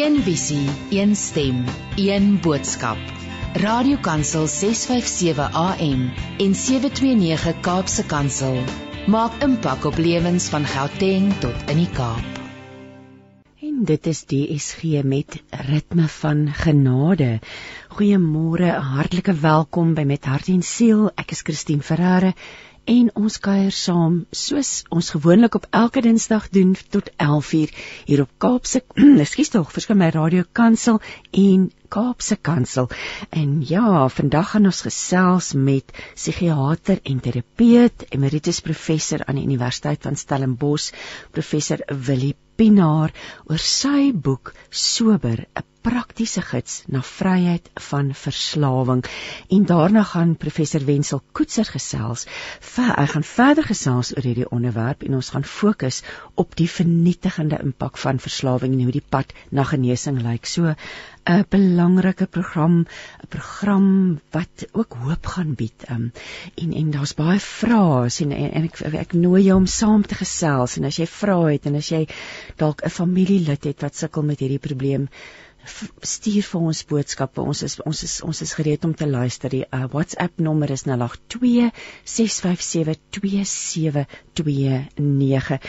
Een visie, een stem, een boodskap. Radiokansel 657 AM en 729 Kaapse Kansel maak impak op lewens van Gauteng tot in die Kaap. En dit is DSG met ritme van genade. Goeiemôre, hartlike welkom by Met Hart en Siel. Ek is Christine Ferreira en ons kuier saam soos ons gewoonlik op elke Dinsdag doen tot 11:00 hier op Kaapse Ekskuus tog, verskyn my radio kansel en Kaapse Kansel. En ja, vandag gaan ons gesels met psigiater en terapeut, emeritus professor aan die Universiteit van Stellenbosch, professor Willie Pinaar oor sy boek Sober, 'n praktiese gids na vryheid van verslawing. En daarna gaan professor Wenzel Koetser gesels. Ver, hy gaan verder gesels oor hierdie onderwerp en ons gaan fokus op die vernietigende impak van verslawing en hoe die pad na genesing lyk. So 'n belangrike program, 'n program wat ook hoop gaan bied. Um, en en daar's baie vrae en, en en ek ek nooi jou om saam te gesels en as jy vra het en as jy dalk 'n familielid het wat sukkel met hierdie probleem, stuur vir ons boodskappe. Ons is ons is ons is gereed om te luister. Die uh, WhatsApp nommer is 082 657 2729.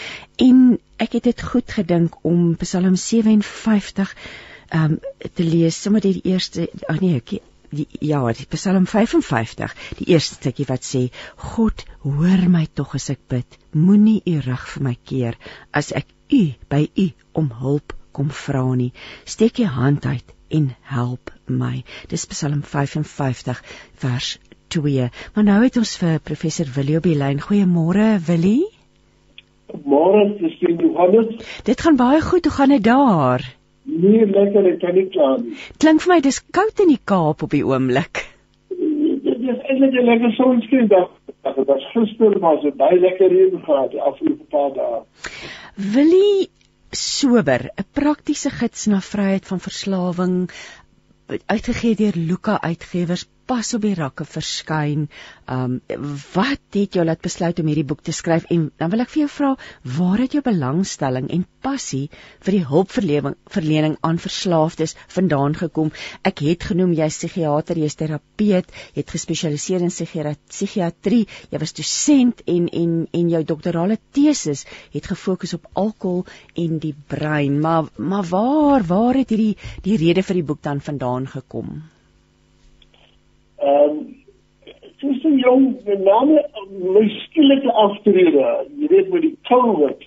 En ek het dit goed gedink om Psalm 57 um te lees, sommer die eerste ag nee, ek die ja, die Psalm 55, die eerste stukkie wat sê: God, hoor my tog as ek bid. Moenie u rug vir my keer as ek u by u om hulp kom vra nie. Steek jou hand uit en help my. Dis Psalm 55 vers 2. Maar nou het ons vir professor Willie op die lyn. Goeiemôre Willie. Môre, dis die Johannes. Dit gaan baie goed. Hoe gaan dit daar? Nee, lekker, ek kan nie kla nie. Klink vir my dis koud in die Kaap op die oomblik. Dit is eintlik 'n lekker sonskyn dag. Dit was gister maar so baie lekker reën gehad die afgelope paar dae. Willie sober 'n praktiese gids na vryheid van verslawing uitgegee deur Luka Uitgewers pas op die rakke verskyn. Um wat het jou laat besluit om hierdie boek te skryf en dan wil ek vir jou vra, waar het jou belangstelling en passie vir die hulpverlening verlening aan verslaafdes vandaan gekom? Ek het genoem jy's psigiater, jy's terapeut, jy het gespesialiseer in psigiatrie, jy was dosent en en en jou doktorale tesis het gefokus op alkohol en die brein. Maar maar waar waar het hierdie die rede vir die boek dan vandaan gekom? Ehm um, soos 'n jong name my skielike aftrede, jy weet met die COVID.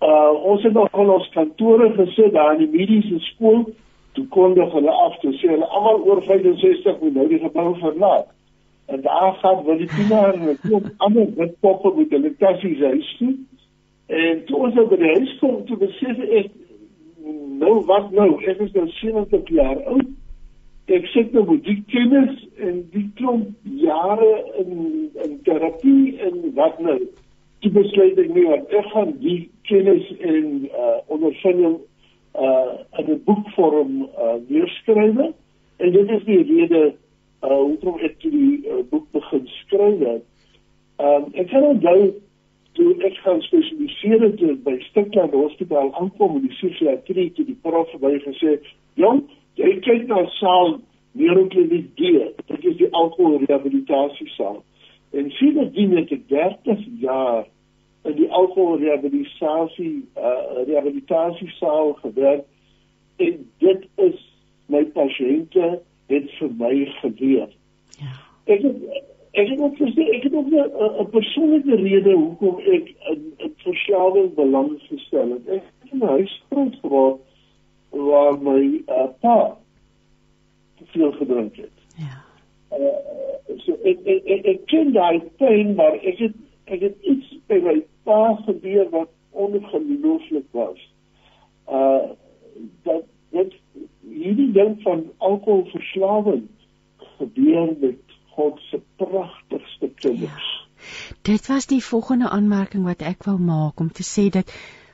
Uh ons het nog in ons kantore gesit daar in die mediese skool toe kondig hulle af te sê hulle almal oor 65 moet nou die gebou verlaat. En daar gaan wil die kinders en 'n klomp ander wit poppe met hulle tassies huis toe. En toe ons op die huis kom toe besef ek nou wat nou, ek is nou 70 jaar oud ek sit nou met die kennis en die klomp jare in in terapie en wat nou die besluit ek wat ek gaan die kennis en uh, ondervinding uh, in 'n boekvorm uh, neerskryf en dit is die rede uh, hoekom ek die uh, boek begin skryf het. Um, ek kan onthou toe ek gaan spesialiseer het by Stikland Hospitaal aankom in die psigiatrie toe die prof by gesê jong jy kyk na saal Neurokliniek D. Dit is die alkoholrehabilitasiesaal. En sindsdien het ek 30 jaar in die alkoholrehabilitasie uh rehabilitasiesaal gewerk en dit is my pasiënte het vir my geleer. Ja. Ek het ek het ook gesê ek het ook 'n persoonlike rede hoekom ek in, in verslawing belang gestel het. Ek het in 'n huis groot geword waar my uh, pa te veel gedrink het. Ja. Uh, so ek ek ek, ek ken daai pyn maar ek het ek het iets by my pa gebeur wat ongelooflik was. Uh dat dit hierdie ding van alkoholverslawing gebeur met God se pragtigste kinders. Ja. Dit was die volgende aanmerking wat ek wou maak om te sê dat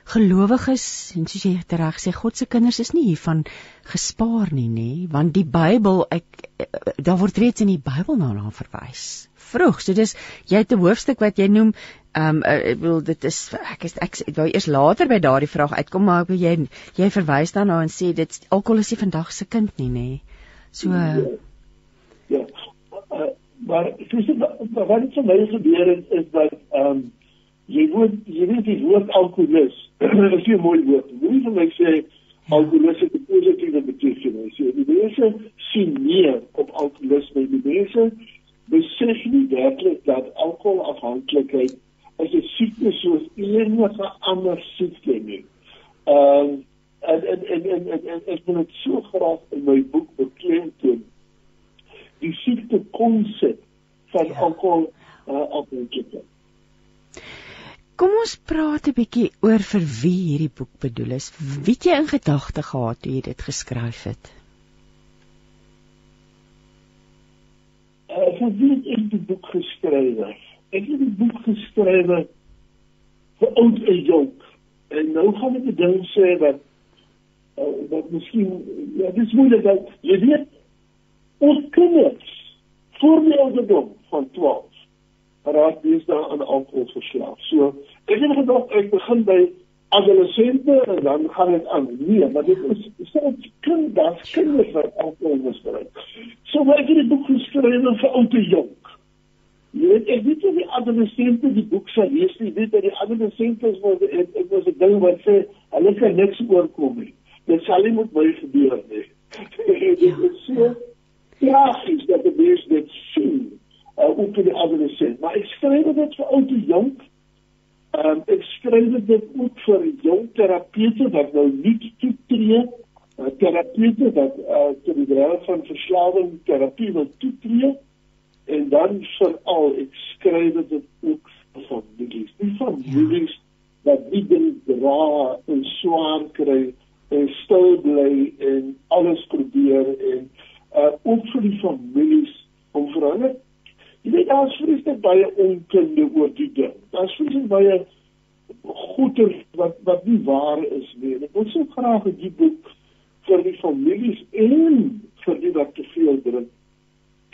gelowiges en soos jy reg sê God se kinders is nie hiervan gespaar nie nê want die Bybel ek daar word reeds in die Bybel na na verwys vroeg so dis jy het 'n hoofstuk wat jy noem ehm um, ek wil dit is ek is ek, ek wou eers later by daardie vraag uitkom maar ek jy jy verwys daarna en sê dit alkohol is nie vandag se kind nie nê so ja, ja. Uh, maar soos wat vir my gebeur het is dat ehm um, jy moet jy weet die woord alkoholus is 'n mooi woord. Moenie vir my sê alkoholus het 'n positiewe betekenis. Jy die mense sien meer op alkoholisme. Die mense besef nie werklik dat alkoholafhanklikheid is 'n siekte soos enige ander siekte nie. Ehm um, en en en en en, en ek wil dit so graag in my boek beklemtoon. Die siekte konsep van ja. alkohol uh, afhanklikheid. Kom ons praat 'n bietjie oor vir wie hierdie boek bedoel is. Wie het jy in gedagte gehad toe jy dit geskryf het? Ek het dit die boek geskryf. Ek het die boek geskryf vir oud en jonk. En nou gaan ek 'n ding sê wat uh, wat miskien ja, dis moeilik dat jy weet ons kinders voor die ouderdom van 12 raak daar aan alkohol verslaaf. So ek het gedog ek begin by adolessente en dan gaan dit aan. Nee, maar dit is selfs kinders, kinders wat alkohol misbruik. So ek het dit boek geskryf vir ou te jonk. Jy weet ek weet nie adolessente die boek sal lees nie. Weet dat die adolessente wat ek, ek was 'n ding wat sê hulle kan niks oorkom nie. Dit sal nie met my gebeur nie. dit is so Ja, sê dat dit is sien uh, ook vir die adolescent. Maar ek skryf dit vir ou te jonk. Ehm um, ek skryf dit ook vir jong terapeute wat nou nie toetree, uh, terapeute wat uh, te die graad van verslawing terapie wil toetree en dan veral ek skryf dit ook vir families. Die families ja. wat nie ding dra en swaar kry en stil bly en alles probeer en uh, ook vir die families om vir hulle Jy weet daar's vreeslik baie onkunde oor die ding. Daar's vreeslik baie goeie wat wat nie waar is nie. Ek wil so graag 'n die boek vir die families en vir die wat te veel drink.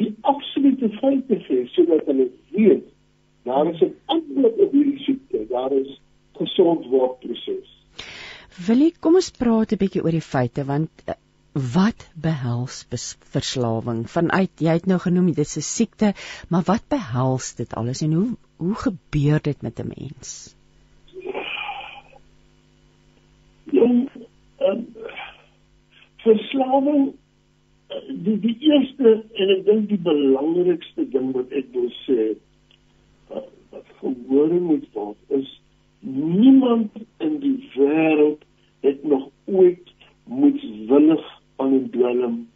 Die absolute feite sê sodat hulle weet daar is 'n antwoord op hierdie siekte. Daar is gesond word proses. Wil jy kom ons praat 'n bietjie oor die feite want eh, wat behels verslawing? Vanuit jy het nou genoem dit is 'n siekte maar wat behels dit alles en hoe hoe gebeur dit met 'n mens? Ja um, verslawing die die eerste en ek dink die belangrikste ding wat ek wil sê wat, gehoor moet word is niemand in die wêreld het nog ooit moetswillig aan 'n dwelm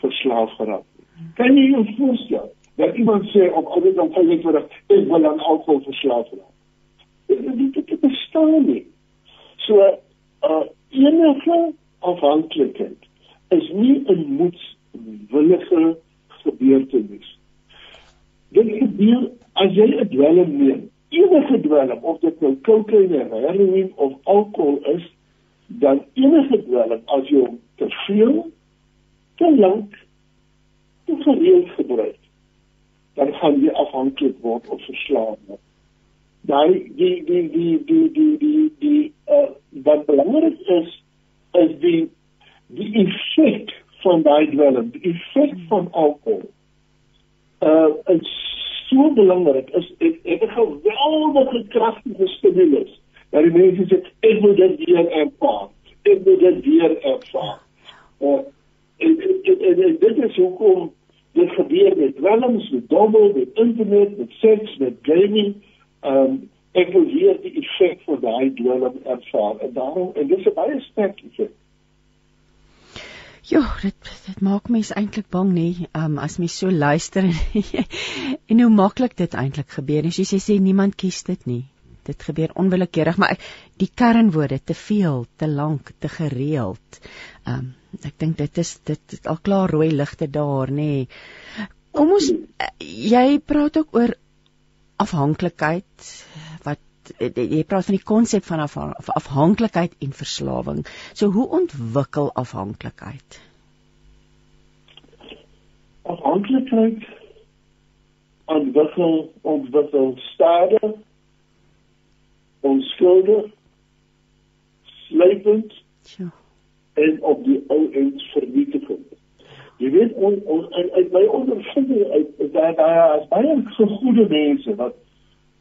verslaaf geraak. Kan jy jou voorstel dat iemand sê op ouderdom van 25 ek wil aan alkohol verslaaf raak? Dit dit bestaan nie. So uh enige afhanklikheid is nie 'n moetswillige gebeurtenis. Dit gebeur as jy 'n dwelm neem. Enige dwelm of dit nou kokaine, heroïne of alkohol is, dan enige dwelm as jy hom te veel te lank te gereeld gebruik dan gaan jy afhanklik word of verslaaf word daai die die die die die die die uh, wat belangrik is is die die effek van daai dwelm die effek van alkohol uh is so belangrik is ek het geweldige kragtige stimulus dat die mense sê ek moet dit weer ervaar. Ek moet dit weer ervaar. Uh, en, en, en, en, en dit is hoekom dit gebeur met dwelms, met dobbel, met internet, met seks, met gaming. Um ek wil weer die effek van daai dwelm ervaar. En daarom en dis 'n baie sterk effek. Ja, dit dit maak mense eintlik bang nê, um, as mens so luister en hoe maklik dit eintlik gebeur. As jy sê, sê niemand kies dit nie dit gebeur onwillekeurig maar die kernwoorde te veel te lank te gereeld um, ek dink dit is dit is al klaar rooi ligte daar nê nee. kom ons jy praat ook oor afhanklikheid wat jy praat van die konsep van af, afhanklikheid en verslawing. So hoe ontwikkel afhanklikheid? Afhanklikheid ontwikkel ontwikkel stadig onskuldig slypend ja. en op die ou end vernietigend. Jy weet on, on, uit, uit my ondervinding uit dat daar is baie goeie mense wat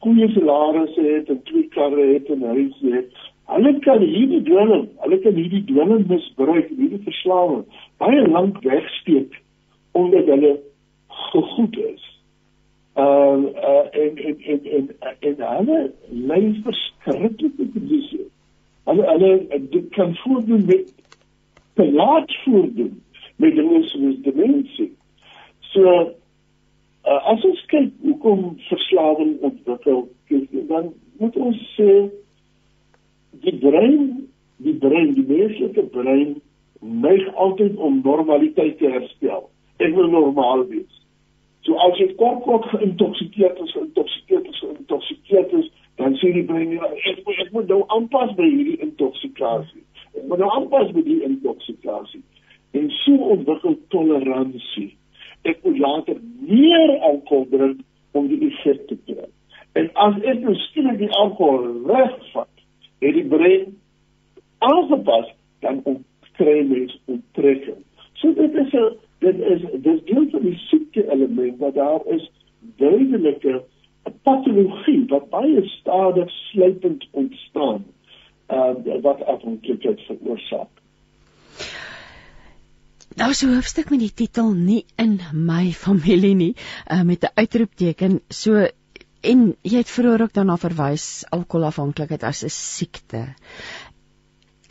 goeie salarisse het en twee karre het en huis het. Hulle kan hierdie dwelm, hulle kan hierdie dwelm misbruik, hierdie verslawing baie lank wegsteek omdat hulle gegoed is. Uh, uh, en en en en en hulle lei verskriklike posisie. Hulle hulle dit kan voordoen met te laat voordoen met dinge soos demensie. So uh, as ons kyk hoekom verslawing ontwikkel, dan moet ons sê die brein, die brein, die menslike brein neig altyd om normaliteit te herstel. Dit wil normaal wees. So as jy kort kort geïntoksikeerd is, geïntoksikeerd is, geïntoksikeerd is, dan sê die brein ja, ek moet ek moet nou aanpas by hierdie intoksikasie. Ek moet nou aanpas by die intoksikasie. En so ontwikkel toleransie. Ek moet later meer alkohol drink om die effek te kry. En as ek nou skielik die alkohol wegvat, het die brein aangepas dan kry mens onttrekking. So dit is 'n dit is dis deel van die siekte element wat daar is duidelike patologie wat baie stadig sluipend ontstaan uh wat afhanklikheid veroorsaak. Nou so hoofstuk met die titel nie in my familie nie uh met 'n uitroepteken so en jy het vroeër ook daarna verwys alkoholafhanklikheid as 'n siekte.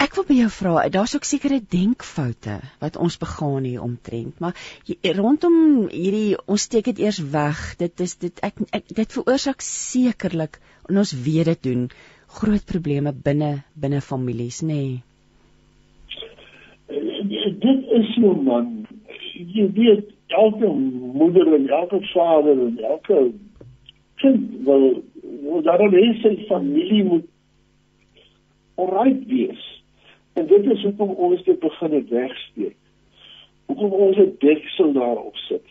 Ek wil by jou vra, daar's ook sekere denkfoute wat ons begaan hier omtrent, maar rondom hierdie ons steek dit eers weg. Dit is dit ek, ek dit veroorsaak sekerlik en ons weet dit doen groot probleme binne binne families, nê. Nee. Dit is so man. Jy weet elke moeder en elke vader en elke kind wil wil daar 'n mens familie moet oral wees En dit is hoekom ons dit begin het wegsteek. Hoekom ons 'n deksel daarop sit.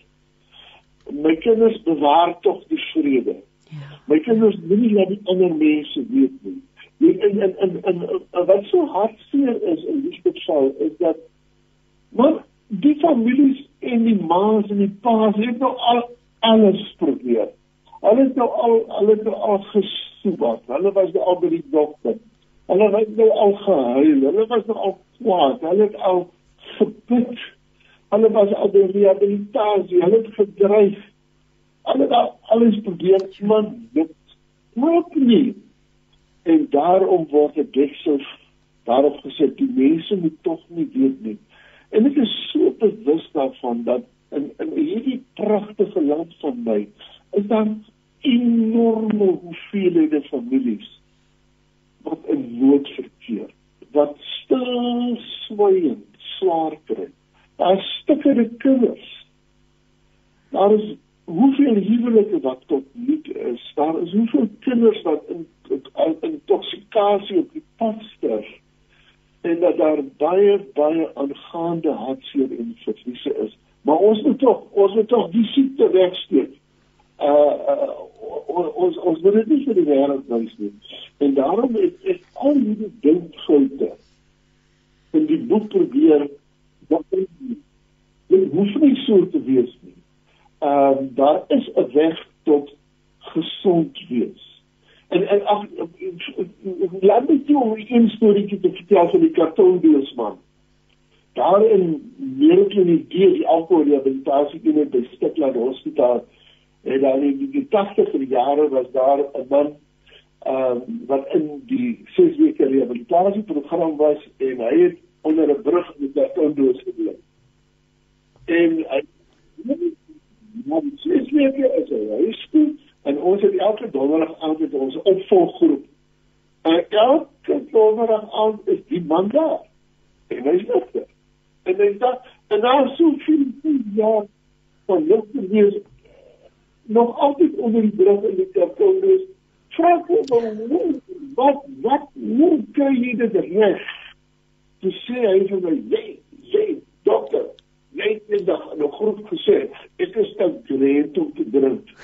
My kinders bewaar tog die vrede. Ja. My kinders moenie laat die ander mense weet nie. En en en en wat so hartseer is in die geval is dat maar die families en die ma's en die pa's het nou al alles probeer. Hulle het nou al hulle het nou al gesoek. Hulle was nou al by die dokter. Hulle het nou al gehuil, hulle was nou al kwaad, hulle het al geput. Hulle was al by rehabilitasie, hulle het gedreig. Hulle het alles probeer, maar dit maak nie. En daarom word dit deksel daarop gesit, die mense moet tog nie weet nie. En ek is so bewus daarvan dat in in hierdie pragtige land van my is daar enorme hoeveelhede families wat in nood verkeer, wat stil swyn, swaar kry. Daar stikkende kinders. Daar is hoeveel huwelike wat tot nik is. Daar is hoeveel kinders wat in in intoksikasie op die pad sterf. En dat daar baie baie aangaande hartseer en verliese is. Maar ons moet tog, ons moet tog die siekte wegsteek. Uh, uh ons ons moet dit nie vir die wêreld wys nie. En daarom het ek al hierdie denkfoute in die boek probeer wat dit hoef nie so te wees nie. Ehm uh, daar is 'n weg tot gesond wees. En en ag laat my toe om 'n storie te vertel van die kartonbeelsman. Daar in Nederland die die alkohol rehabilitasie in die Stikland Hospitaal en dan in die 80er jare was daar 'n man ehm uh, wat in die ses weke rehabilitasieprogram was en hy het onder 'n brug met 'n kondoos gebly. En hy die ses weke is hy skoon en ons het elke donderdag aand met ons opvolggroep. En elke donderdag aand is die man daar. En hy sê en hy sê en daar sou veel ja van ligte wees nog altyd onder die brug in die kondoos Vra hom wat wat hoe kry jy dit reg? Toe sê hy vir my, "Jy, jy dokter, jy het net dag in 'n groep gesê, ek is te gereed om te drink."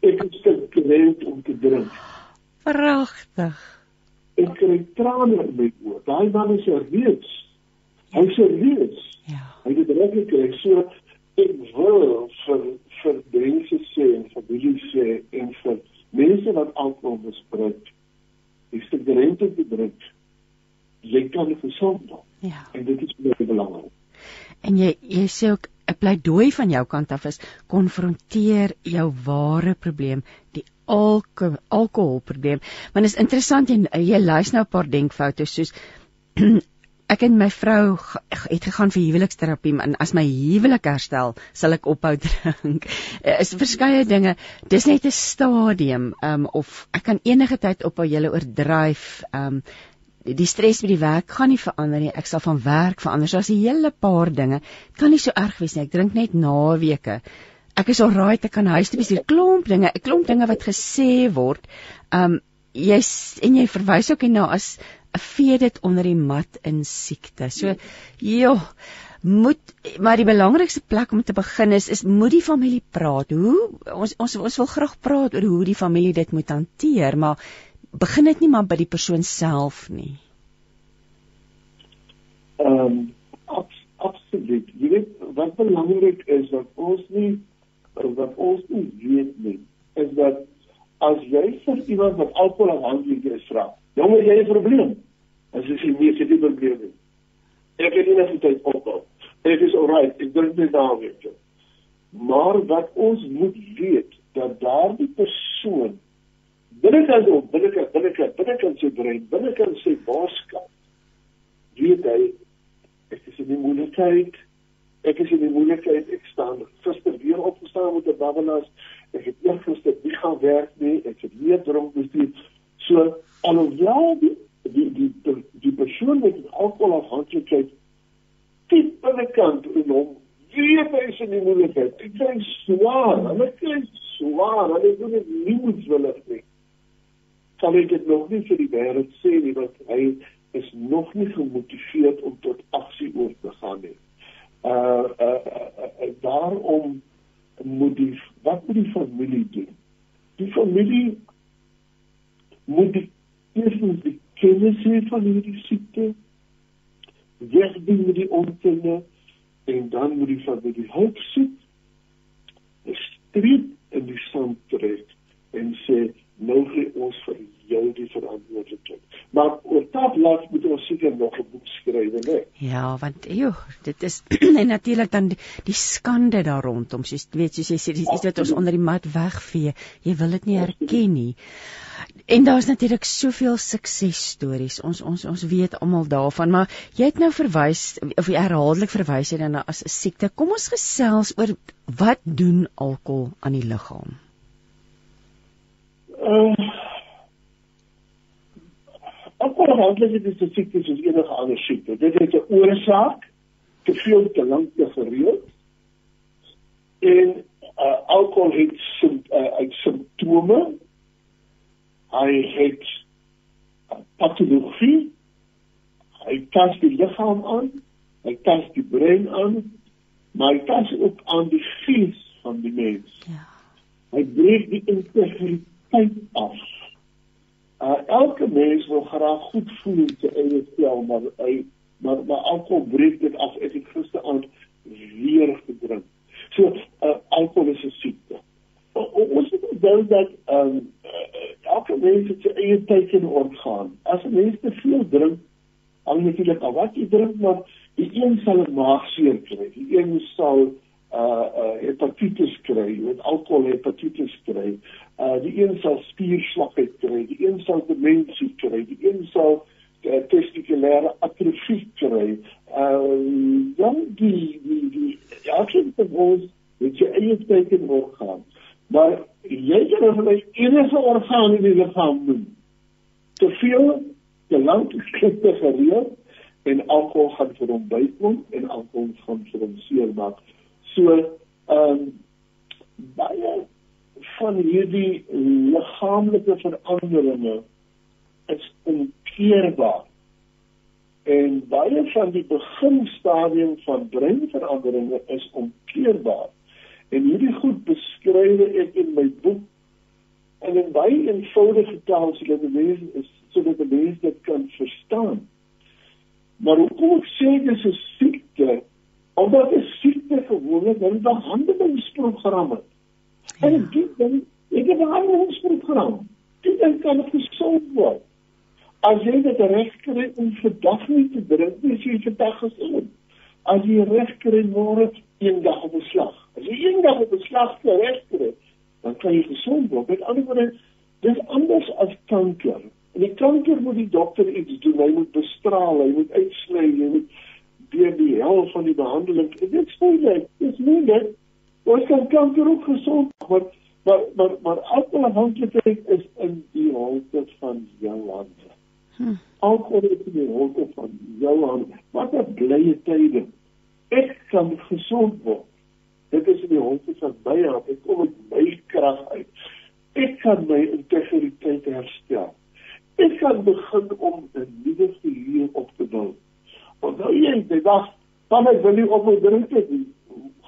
Ek is te gereed om te drink. Pragtig. Ek kry trane in my oë. Daai man is reus. Hy's reus. Ja. Hy het dit reg gekry. So ek wil vir vir mense sê en families sê en vir mense wat alkohol misbruik, is dit gereed om te drink. Jy kan gesond maak. Ja. En dit is baie belangrik. En jy jy sê ook 'n pleidooi van jou kant af is konfronteer jou ware probleem, die alko alkoholprobleem. Want dit is interessant jy jy luister nou 'n paar denkfoute soos ek en my vrou het gegaan vir huweliksterapie en as my huwelik herstel, sal ek ophou drink. Er is verskeie dinge. Dis net 'n stadium um of ek kan enige tyd ophou julle oordryf um die stres by die werk gaan nie verander nie. Ek sal van werk verander. So as 'n hele paar dinge kan nie so erg wees nie. Ek drink net naweke. Ek is alraai, ek kan huis toe bestuur. Klomp dinge, 'n klomp dinge wat gesê word. Um jy en jy verwys ook hierna as vee dit onder die mat in siekte. So joh, moet maar die belangrikste plek om te begin is is moet die familie praat. Hoe ons ons ons wil graag praat oor hoe die familie dit moet hanteer, maar begin dit nie maar by die persoon self nie. Ehm um, abs absoluut. Jy weet wat belangrik is dat ons nie wat ons nie weet nie is dat as jy vir iemand wat alkohol afhanklik is vra, jongen jy 'n probleem. As jy sê nee, jy het 'n probleem nie. Ek het nie net tyd ophou. Ek is alright, ek drink net daarmee. Maar wat ons moet weet dat daardie persoon binnekant hom, binnekant binnekant binnekant sy brein, binnekant sy boskap weet hy ek is in die moeilikheid. Ek is in die moeilikheid. Ek staan gister weer opgestaan met 'n babbelas. Ek het eergister nie gaan werk nie. Ek het weer dronk bestuur. So alhoewel die die die die, die persoon met alkoholafhanklikheid diep binnekant in hom weet hy is in die moeilikheid. Ek kry swaar. Hulle kry swaar. Hulle doen dit nie moedswillig nie. Kan ek dit nog nie vir die wêreld sê nie want hy is nog nie gemotiveerd om tot aksie oor te gaan nie. Uh uh, uh, uh daarom moet die wat moet die familie doen? Die familie moet die eerstens die hê van hierdie siekte, wegdien met die onkunde en dan moet die familie hulp soek. 'n Streep in die sand trek en sê nou gee ons vir jou die verantwoordelikheid. Maar oor laat moet ons seker nog 'n boek skryf, né? Ja, want joh, dit is natuurlik dan die, die skande daar rondom. Soos weet soos jy sê, dis iets wat ons onder die mat wegvee. Jy wil dit nie herken nie. En daar's natuurlik soveel suksesstories. Ons ons ons weet almal daarvan, maar jy het nou verwys of jy herhaaldelik verwys jy daarna as 'n siekte. Kom ons gesels oor wat doen alkohol aan die liggaam? Uh, Alkoholafhanklikheid is 'n siekte soos enige ander siekte. Dit het 'n oorsaak, te veel te lank te gereeld. En uh, alkohol het sim, uh, uit simptome. Hy het uh, patologie. Hy tas die liggaam aan, hy tas die brein aan, maar hy tas ook aan die gees van die mens. Ja. Hy breek die integriteit af. Uh, elke mens wil graag goed voel in sy eie vel, maar hy maar maar alkohol breek dit af. Ek het gister aan weer gedrink. So uh, alkohol is 'n siekte. O, o, ons moet onthou dat ehm um, uh, elke mens het sy eie teikenorgaan. As 'n mens te veel drink, hang natuurlik af wat jy drink, maar die een sal 'n maagseer kry, die een sal uh uh hepatitis kry, met alkohol hepatitis kry. Uh die een sal spierswakheid kry, die een sal demensie kry, die een sal uh, testikulêre atrofie kry. Uh dan die die die van ons het sy eie teikenorgaan. Maar jy kan van my enige orgaan in die liggaam doen. Te veel, te lank, te gereeld en alkohol gaan vir hom bykom en alkohol gaan vir hom seermaak. So ehm um, baie van hierdie liggaamlike veranderinge is onkeerbaar. En baie van die beginstadium van breinveranderinge is onkeerbaar. En hierdie goed beskryf ek in my boek en in baie eenvoudige taal sodat die mense is sodat die mense dit kan verstaan. Maar hoekom ek sê dis 'n siekte? Omdat 'n siekte gewoonlik 'n behandelingsprogram het. En ja. dit dan ek het 'n behandelingsprogram. Dit kan gesond word. As jy dit reg kry om vir dag nie te drink nie, jy vir dag gesond. As jy reg kry môre een dag op 'n slag. As jy een dag op 'n slag reg kry, dan kan jy gesond word. Met ander woorde, dis anders as kanker. En die kanker moet die dokter iets doen. Hy moet bestraal, hy moet uitsny, hy moet deur die hel van die behandeling. Dit is moeilik. Dit is moeilik. Ons kan kanker ook gesond word, maar maar maar alkoholafhanklikheid is in die holte van jou hande. Hm. Alkohol is in die holte van jou hande. Wat 'n blye tyd. Ek kan gesond word. Dit is in die holte van my hand. Ek kom met my krag uit. Ek kan my integriteit herstel. Ek kan begin om 'n nuwe verhouding op te bou. Was, dan ek wil nie op my drink het nie.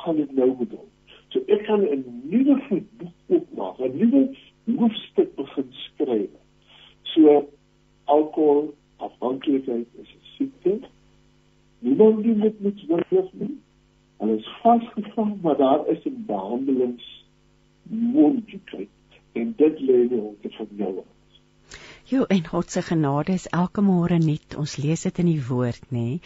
Gaan dit nou bedoel. So ek kan 'n nuwe boek opmaak, 'n nuwe hoofstuk begin skryf. So alkohol afhanklikheid is 'n siekte. Niemand doen dit met wurf nie. Hulle is vasgevang, maar daar is 'n behandelingsmoontlikheid en dit lê nie op te vernou. Jo, en God se genade is elke môre nuut. Ons lees dit in die woord, nê. Nee.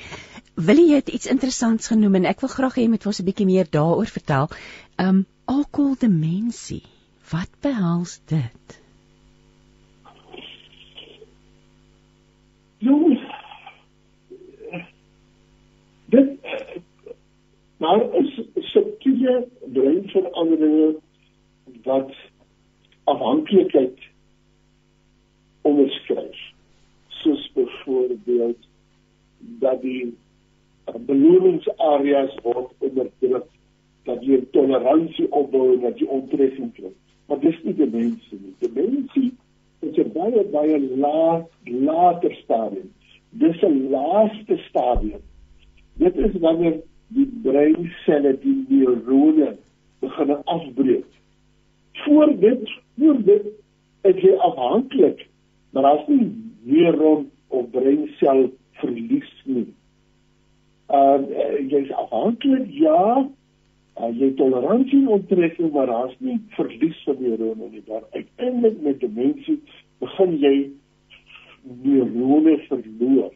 Wil jy het iets interessants genoem en ek wil graag hê jy moet ons 'n bietjie meer daaroor vertel. Um alkoholdemensie. Wat behels. Dit maar is subtiele breinveranderinge wat afhanklikheid onderskryf soos byvoorbeeld dat die beloningsareas word onderdruk dat jy toleransie opbou en dat jy ontreffing kry. Maar dis nie die mense nie. Die mense is 'n baie baie laat later stadium. Dis 'n laaste stadium. Dit is wanneer die breinselle die neurone begin afbreek. Voor dit voor dit is jy afhanklik maar daar's nie neuron of breinsel verlies nie. Ehm uh, jy's afhanklik ja, uh, jy toleransie onttrekking maar daar's nie verlies van neurone nie. Daar uiteindelik met demensie begin jy neurone verloor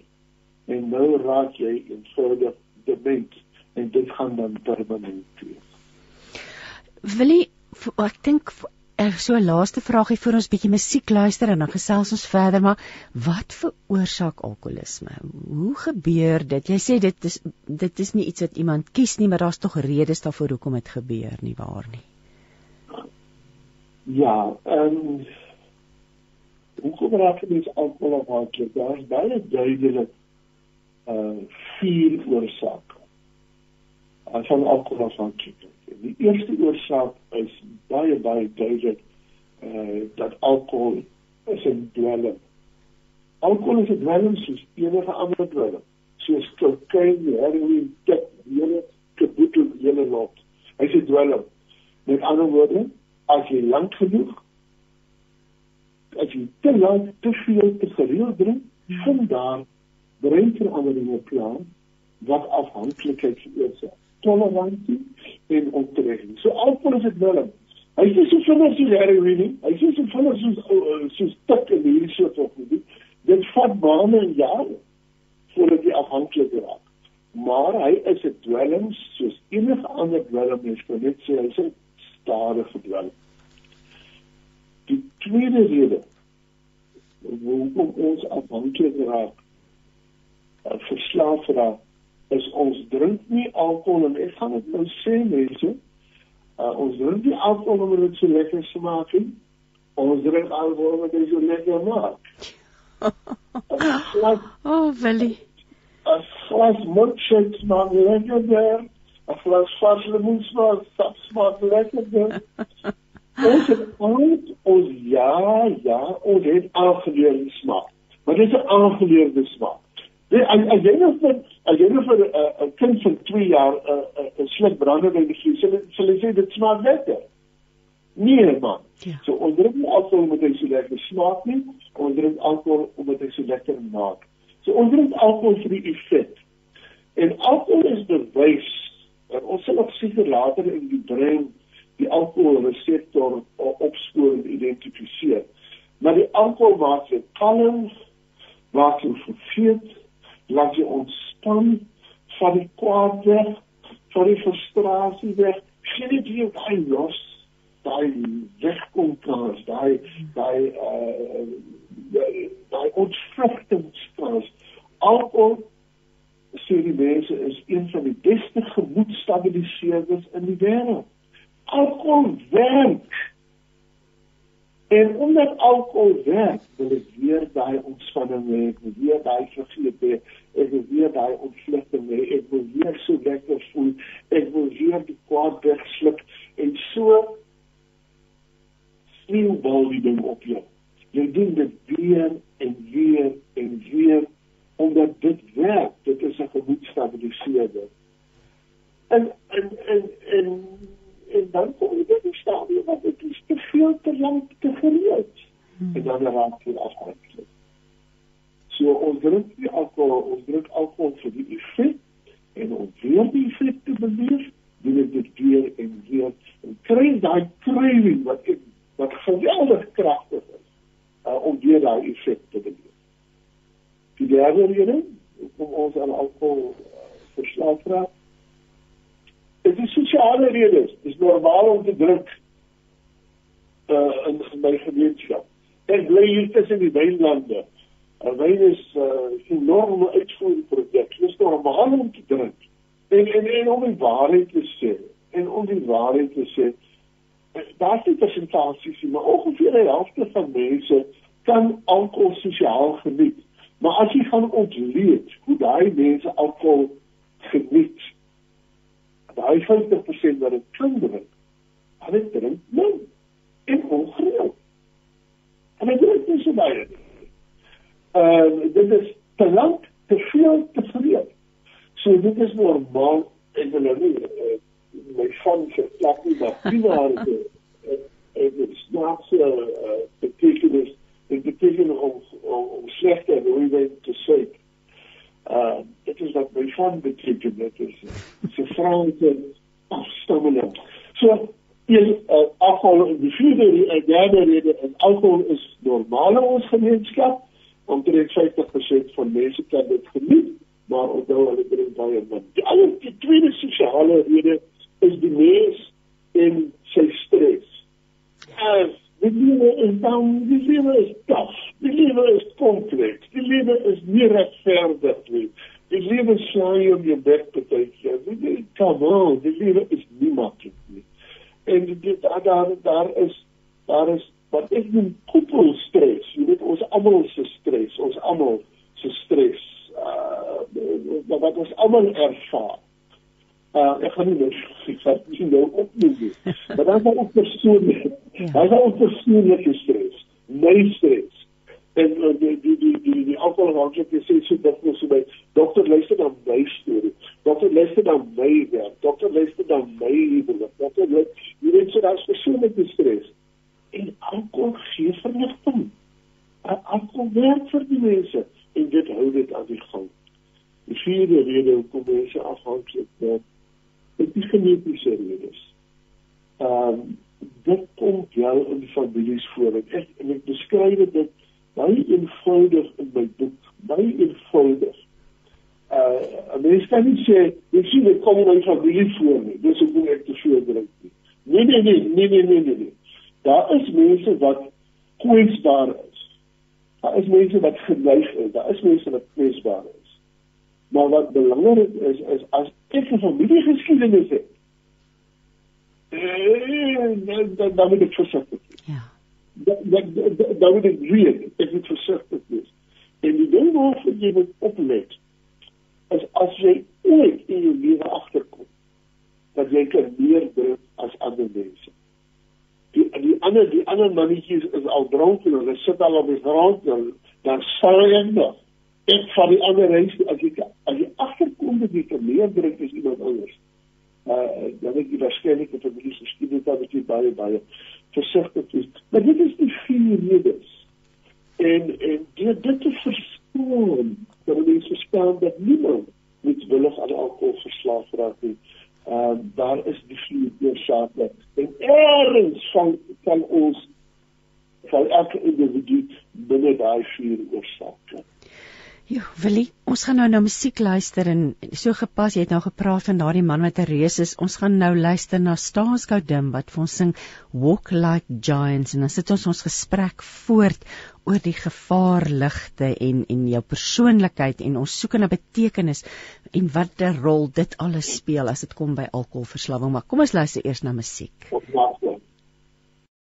en nou raak jy eenvoudig dement en dit gaan dan permanent wees. Wil jy ek dink Ek so 'n laaste vraagie vir ons bietjie musiek luister en dan gesels ons verder maar wat veroorsaak alkoholisme? Hoe gebeur dit? Jy sê dit is dit is nie iets wat iemand kies nie, maar daar's tog redes daarvoor hoekom dit gebeur nie waar nie. Ja, ehm um, hoe kom raak dit alkohol afhanklik? Daar's baie duidelik uh vier oorsake. As van alkohol afhanklik die eerste oorsaak is baie baie duidelik eh uh, dat alkohol is 'n dwelm. Alkohol is 'n dwelm soos enige ander dwelm. Soos kokain, heroïne, dit hele kaboetel hele lot. Hy sê dwelm. Met ander woorde, as jy lank genoeg as jy te lank te veel te gereeld drink, kom daar breinveranderinge plaas wat afhanklikheid veroorsaak toleransie en ontrekking. So alkohol is dit wel. Hy sê so vinnig so heroïne, hy sê so vinnig so uh, so stuk in hierdie soort of nie. Dit vat maande en jare voordat jy afhanklik raak. Maar hy is 'n dwelm soos enige ander dwelm mens kan net sê hy's 'n stadige dwelm. Die tweede rede hoekom ons afhanklik raak, uh, verslaaf raak is ons drink nie alkohol en ek gaan dit nou sê mense uh, ons drink nie alkohol omdat dit so lekker smaak nie ons drink alkohol omdat dit so lekker maak oh Willie as glas milkshake smaak lekker daar as glas vars lemoen smaak smaak lekker daar Ons het ooit ons ja, ja, ons het aangeleerde smaak. Maar dit is 'n aangeleerde smaak. Dit as, as jy nou vir as jy nou vir 'n uh, 'n kind van 2 jaar 'n uh, 'n uh, sluk brandewyn gee, sal sal hy sê dit smaak lekker. Nee man. Ja. So ons drink nie alkohol omdat hy so lekker smaak nie, ons drink alkohol omdat hy so lekker maak. So ons drink alkohol vir die effek. En alkohol is bewys en ons sal ook seker later in die brein die alkoholreseptor opspoor en identifiseer. Maar die alkohol maak jou kalm, maak jou verveet, laat jou ontspan van die kwaad weg, van die frustrasie weg. Geen dit jy daai los, daai wegkom kans, daai daai uh daai ontvlugtingskans. Alkohol sê die mense is een van die beste gemoedstabiliseerders in die wêreld. Alkohol werk. En omdat alkohol werk, wil ek weer daai ontspanning hê, ek wil weer daai vergeet hê, ek wil weer daai ontvlugting hê, ek wil weer so lekker voel, ek wil weer die kwaad wegsluk en so sneeubal die ding op jou. Jy doen dit weer en weer en weer omdat dit werk. Dit is 'n gemoedstabiliseerder. En en en en en dan kom jy by die stadium wat dit is te veel te lank te gereed. Hmm. En dan raak jy afhanklik. So ons drink die alkohol, ons drink alkohol vir die effek en ons weer die effek te beleef, doen dit weer en weer en kry daai craving wat ek, wat geweldig kragtig is uh, om weer daai effek te beleef. Die derde rede hoekom ons aan alkohol uh, verslaaf raak Dit is sosiale redes. Dit is normaal om te drink uh in, in my gemeenskap. Ek bly hier tussen die wynlande. En wyn is uh 'n enorme uitvoerproduk. Dit is normaal om te drink. En en en om die waarheid te sê, en om die waarheid te sê, daar is persentasies, maar ongeveer die helfte van mense kan alkohol sosiaal geniet. Maar as jy gaan ontleed hoe daai mense alkohol geniet, daai 50% wat dit kan drink, hulle drink min en ongereeld. En dit is nie so baie. Ehm uh, dit is te lank, te veel, te gereeld. So dit is normaal en hulle nie uh, my van se plek nie maar finaal en dit snaaks uh, betekenis dit beteken om om, om slegte hoe jy te sê uh dit is wat my van beteken dit is so Franse afstammeling. So een uh, afval in die vierde en derde rede en alkohol is normaal in ons gemeenskap omtrent 50% van mense kan dit geniet maar onthou hulle drink baie min. Die ander die tweede sosiale rede is die mens en sy stres. As die lewe is dan die lewe is taaf. Die lewe is kompleks. Die lewe is nie regverdig nie. Die lewe slaan jou op jou bek te keer. Dit kom al, die lewe is nie maklik nie. En dit daar daar is daar is wat ek noem koppel stres. Jy weet ons almal se stres, ons almal se stres. Uh wat ons almal ervaar. Uh ek gaan nie net sê jy nou opneem nie. Maar dan is ook persoonlik. Ja. Daar is ook persoonlike stres. My stres. En uh, die die die die die alkoholafhanklikheid sê so dat ons by dokter luister dan my storie. Dokter luister dan my werk. Dokter luister dan my huwelik. Dokter luister, jy weet so daar's persoonlike stres. En alkohol gee verligting. Alkohol werk vir die mense en dit hou dit aan die gang. Die vierde rede hoekom mense afhanklik word, is die genetiese redes. Ehm um, dit kom wel in families voor. Ek en ek beskryf dit baie eenvoudig in my boek, baie eenvoudig. Uh, mens kan nie sê jy sien dit kom in my familie voor nie. Dis hoekom ek te drink nie. Nee nee nee, nee nee nee nee nee. Daar is mense wat kwesbaar is. Daar is mense wat geneig is. Daar is mense wat kwesbaar is. Maar wat belangrik is is as ek 'n familiegeskiedenis het, eh, dan dan moet ek versigtig wees. Ja. Dan dan moet ek weet ek moet versigtig wees. En die ding waarvoor jy moet oplet is as jy ooit in jou lewe agterkom dat jy kan meer drink as ander mense. Die die ander die ander mannetjies is al dronk en hulle sit al op die grond en dan sal ek nog ek van die ander huis as jy as jy agterkom dat jy meer drink as iemand anders. Uh dan ek die waarskynlike vir die geskiedenis dat dit baie baie versigtig is. Maar dit is die vier redes. En en dit dit te verstaan dat mense verstaan dat niemand met willig aan alkohol verslaaf raak nie. Uh daar is die vier oorsake en erns van van ons van elke individu binne daai vier oorsake Jo, Willie, ons gaan nou na musiek luister en so gepas, jy het nou gepraat van daardie man met 'n reus is. Ons gaan nou luister na Staanskou Dim wat vir ons sing Walk Like Giants en dan sit ons ons gesprek voort oor die gevaarligte en en jou persoonlikheid en ons soek 'n betekenis en watter rol dit alles speel as dit kom by alkoholverslawing. Maar kom ons luister eers na musiek.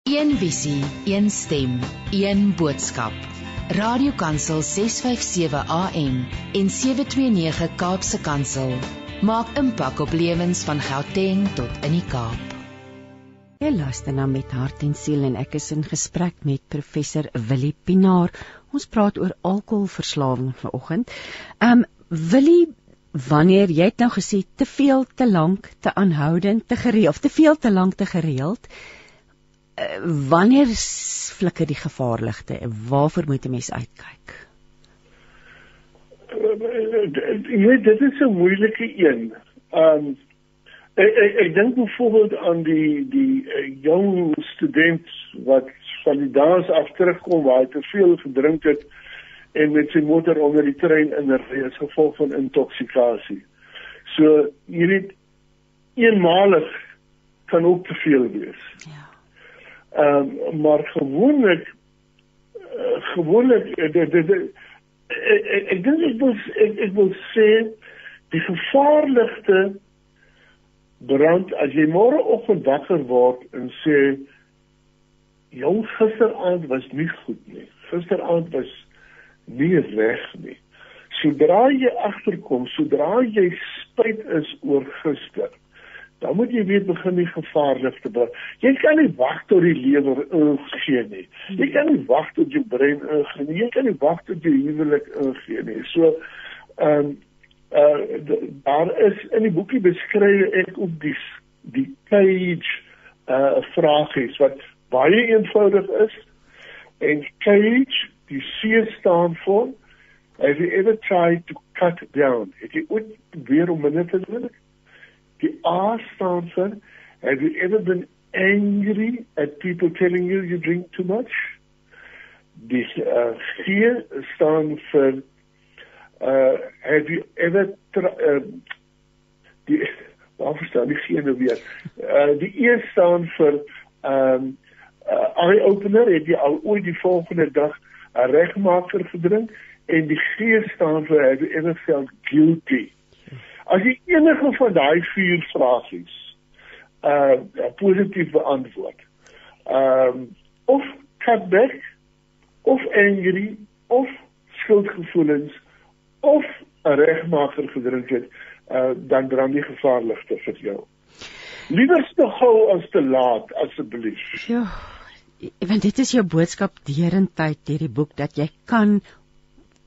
Een visie, een stem, een boodskap. Radiokansel 657 AM en 729 Kaapse Kansel maak impak op lewens van Gauteng tot in die Kaap. Jy luister na met hart en siel en ek is in gesprek met professor Willie Pinaar. Ons praat oor alkoholverslawing vanoggend. Um Willie, wanneer jy het nou gesê te veel, te lank, te aanhoudend, te gereeld, te veel, te lank, te gereeld, wanneer flikker die gevaarligte en waarvoor moet 'n mens uitkyk? Ja, dit is 'n moeilike een. Um ek ek, ek dink byvoorbeeld aan die die uh, jong student wat van die dans af terugkom waar hy te veel gedrink het en met sy motor onder die trein in 'n reis gevolg van intoksikasie. So jy weet eenmalig kan ook te veel wees. Ja. Ehm um, maar gewoonlik uh, gewoonlik eh, dit dit ek dink ek wil ek, ek wil sê die gevaarlikste brand as jy môre oggend wakker word en sê jou gisteraand was nie goed nie. Gisteraand was nie reg nie. Sodra jy agterkom, sodra jy spyt is oor gister, dan moet jy weet begin die gevaarlik te word. Jy kan nie wag tot die lewer ingee nie. Jy kan nie wag tot jou brein ingee nie. Jy kan nie wag tot jy huwelik ingee nie. So ehm um, uh daar is in die boekie beskryf ek ook die die cage uh vragies wat baie eenvoudig is en cage die C staan vir have you ever tried to cut down? Het jy ooit weer om minute te doen? The R stands for Have you ever been angry at people telling you you drink too much? The uh, fear stands for uh, Have you ever uh, die waar verstaan die geen nou weer? Uh, die E staan vir um uh, eye opener het jy al ooit die volgende dag 'n regmaker gedrink en die G staan vir have you ever felt guilty? As jy enige van daai vier vragies uh positief beantwoord. Ehm um, of cutback of angry of skuldgevoelens of 'n regmaker gedrink het, uh dan brand die gevaarligte vir jou. Liewers te gou as te laat asseblief. Ja. Want dit is jou boodskap deurentyd hierdie boek dat jy kan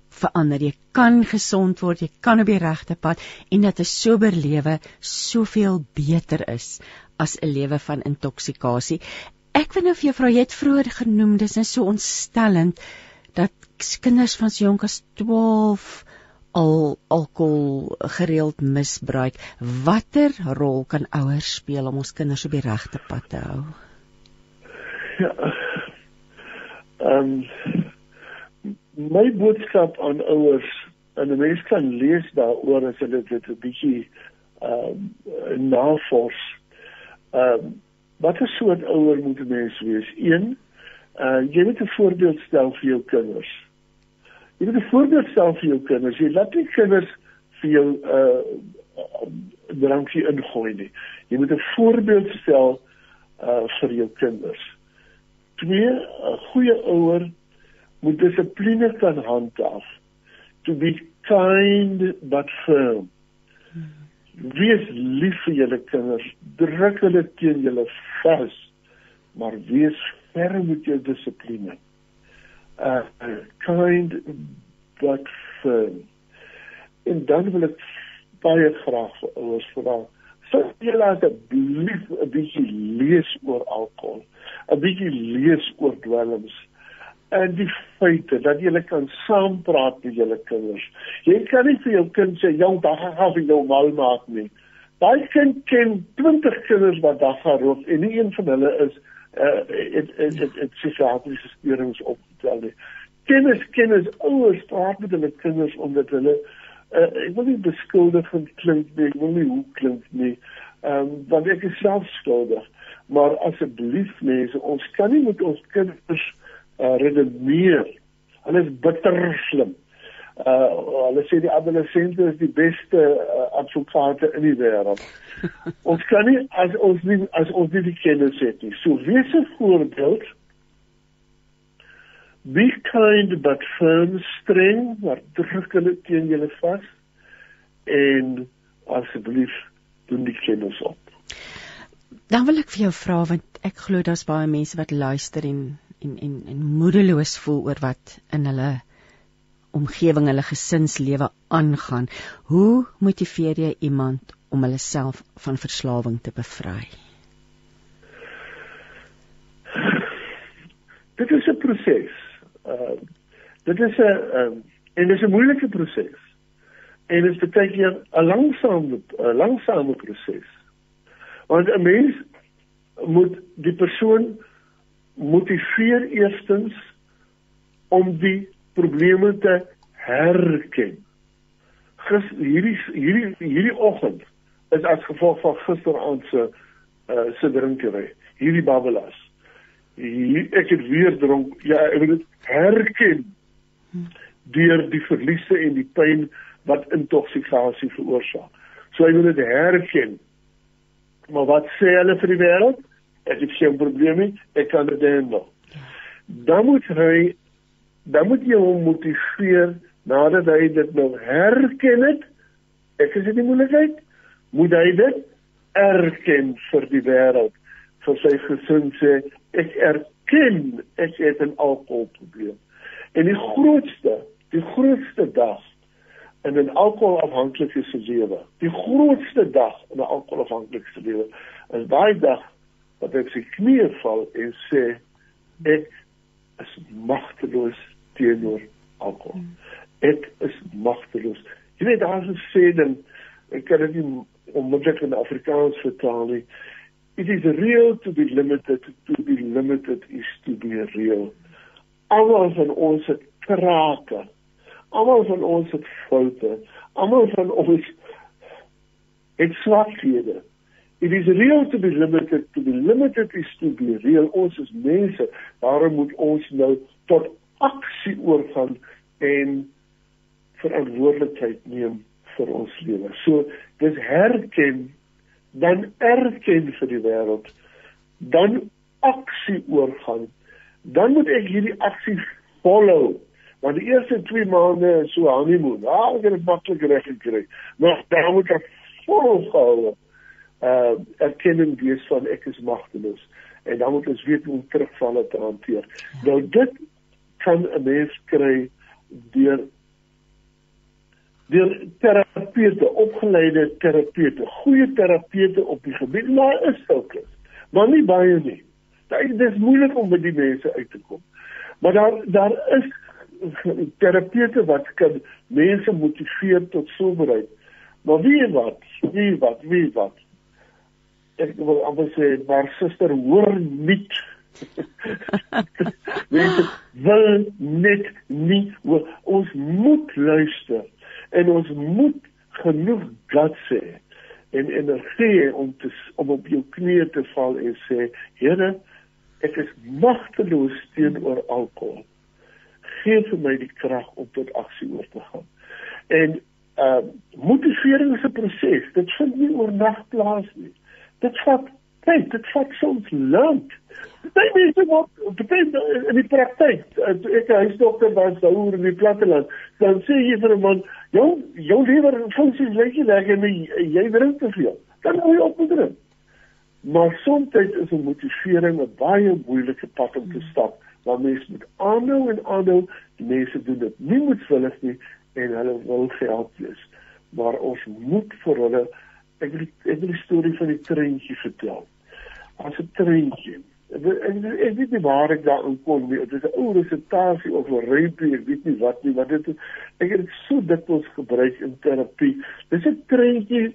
verander. Jy kan gesond word, jy kan op die regte pad en dat 'n sober lewe soveel beter is as 'n lewe van intoksikasie. Ek wil nou vir jou vra, jy het vroeër genoem dis net so ontstellend dat kinders van so jonk as 12 al alkohol gereeld misbruik. Watter rol kan ouers speel om ons kinders op die regte pad te hou? Ja. Ehm um, my boodskap aan ouers en mense kan lees daaroor as hulle dit 'n bietjie ehm um, navors. Ehm um, wat 'n soort ouer moet 'n mens wees? 1. Uh jy moet 'n voorbeeld stel vir jou kinders. Jy moet 'n voorbeeld stel vir jou kinders. Jy laat nie kinders vir jou uh drankie ingooi nie. Jy moet 'n voorbeeld stel uh vir jou kinders. 2. 'n goeie ouer moet dissipline kan handhaaf to be kind but firm wees lief vir julle kinders druk hulle teen julle vas maar wees ferm met jou dissipline. Uh kind but firm. En dan wil ek baie graag vir ouers vra, sou julle asseblief 'n bietjie lees oor alkohol, 'n bietjie lees oor dwelms en die feite dat jy kan saampraat met jou kinders. Jy kan nie vir jou kind sê jong dag gaan jy nou mal maak nie. Daai kind ken 20 kinders wat dag gaan rook en nie een van hulle is uh dit dit dit psigiatriese steurings opgetel nie. Kennis kennis ouers praat met hulle kinders omdat hulle uh, ek wil nie beskuldigend klink nie, ek wil nie hoe klink nie. Ehm um, want ek is self skuldig. Maar asseblief mense, ons kan nie met ons kinders redeneer. Hulle is bitter slim. Uh hulle sê die adolessente is die beste uh, advokate in die wêreld. ons kan nie as ons nie as ons nie die kennis het nie. So wees 'n voorbeeld. Be kind but firm, streng, maar druk hulle teen julle vas en asseblief doen die kennis op. Dan wil ek vir jou vra want ek glo daar's baie mense wat luister en en en, en moedeloos voel oor wat in hulle omgewing, hulle gesinslewe aangaan. Hoe motiveer jy iemand om hulle self van verslawing te bevry? Dit is 'n proses. Uh dit is 'n uh, en dit is 'n moeilike proses. En dit is baie keer 'n langsame 'n langsame proses. Want 'n mens moet die persoon motiveer eerstens om die probleme te herken. Gis hierdie hierdie hierdie oggend is as gevolg van gisteraand se uh se drinkery. Hierdie babbelas. Hier, ek het weer dronk. Ja, ek wil dit herken deur die verliese en die pyn wat intoksikasie veroorsaak. So ek wil dit herken. Maar wat sê hulle vir die wêreld? Ek het geen probleme, ek kan dit handle. Dan moet hy dan moet jy hom motiveer nadat hy dit nou herken het. Ek is dit nie moeilikheid moet hy dit erken vir die wêreld vir sy gesin sê ek erken ek het 'n alkoholprobleem. En die grootste, die grootste dag in 'n alkoholafhanklike se lewe, die grootste dag in 'n alkoholafhanklike se lewe is daai dag wat hy sy knieë val en sê ek is magteloos teenoor alkohol. Ek is magteloos. Jy weet daar is 'n sê dan ek kan dit nie onmiddellik in Afrikaans vertaal nie. It is real to be limited to be limited is to be real. Almal van ons het krake. Almal van ons het foute. Almal van ons het swakhede. It is real to be limited to be limited is to be real. Ons is mense. Daarom moet ons nou tot aksie oorgaan en verantwoordelikheid neem vir ons lewe. So dis herken dan erken vir die wêreld dan aksie oorgaan. Dan moet ek hierdie aksie follow. Want die eerste 2 maande is so honeymoon. Ah, ek het dit maklik reg gekry. Maar dan moet ek volhou. Uh erkenning wees van ek is magteloos en dan moet ons weet hoe om terugvalle te hanteer. Nou dit kan 'n mens kry deur deur terapeute, opgeleide terapeute, goeie terapeute op die gebied, maar is sulke. Maar nie baie nie. Dit is moeilik om by die mense uit te kom. Maar daar daar is terapeute wat kan mense motiveer tot soberheid. Maar wie wat? Wie wat? Wie wat? Ek wil amper sê, maar suster, hoor nie Mense wil net nie ons moet luister en ons moet genoeg guts hê en energie om te om op jou knieë te val en sê Here ek is magteloos teenoor alkohol. Gee vir my die krag om tot aksie oor te gaan. En uh motivering is 'n proses dit vind nie oornag plaas nie dit vat tyd dit vat soms lank Baie mense wat betref in die praktyk, ek 'n huisdokter was daar in die platteland, dan sê jy vir 'n man, jou jou lewer funksies lyk nie lekker nie, jy drink te veel. Dan moet jy op moet drink. Maar soms is 'n motivering 'n baie moeilike pad om te stap, want mense moet aanhou en aanhou. Die mense doen dit nie moedwillig nie en hulle wil geld wees. Maar ons moet vir hulle ek wil ek wil die storie van die treintjie vertel. As 'n treintjie Ek ek weet nie waar ek daar kom nie. Dit is 'n ou resitasie of 'n rypie, ek weet nie wat nie, maar dit ek het dit so dikwels gebruik in terapie. Dis 'n treintjie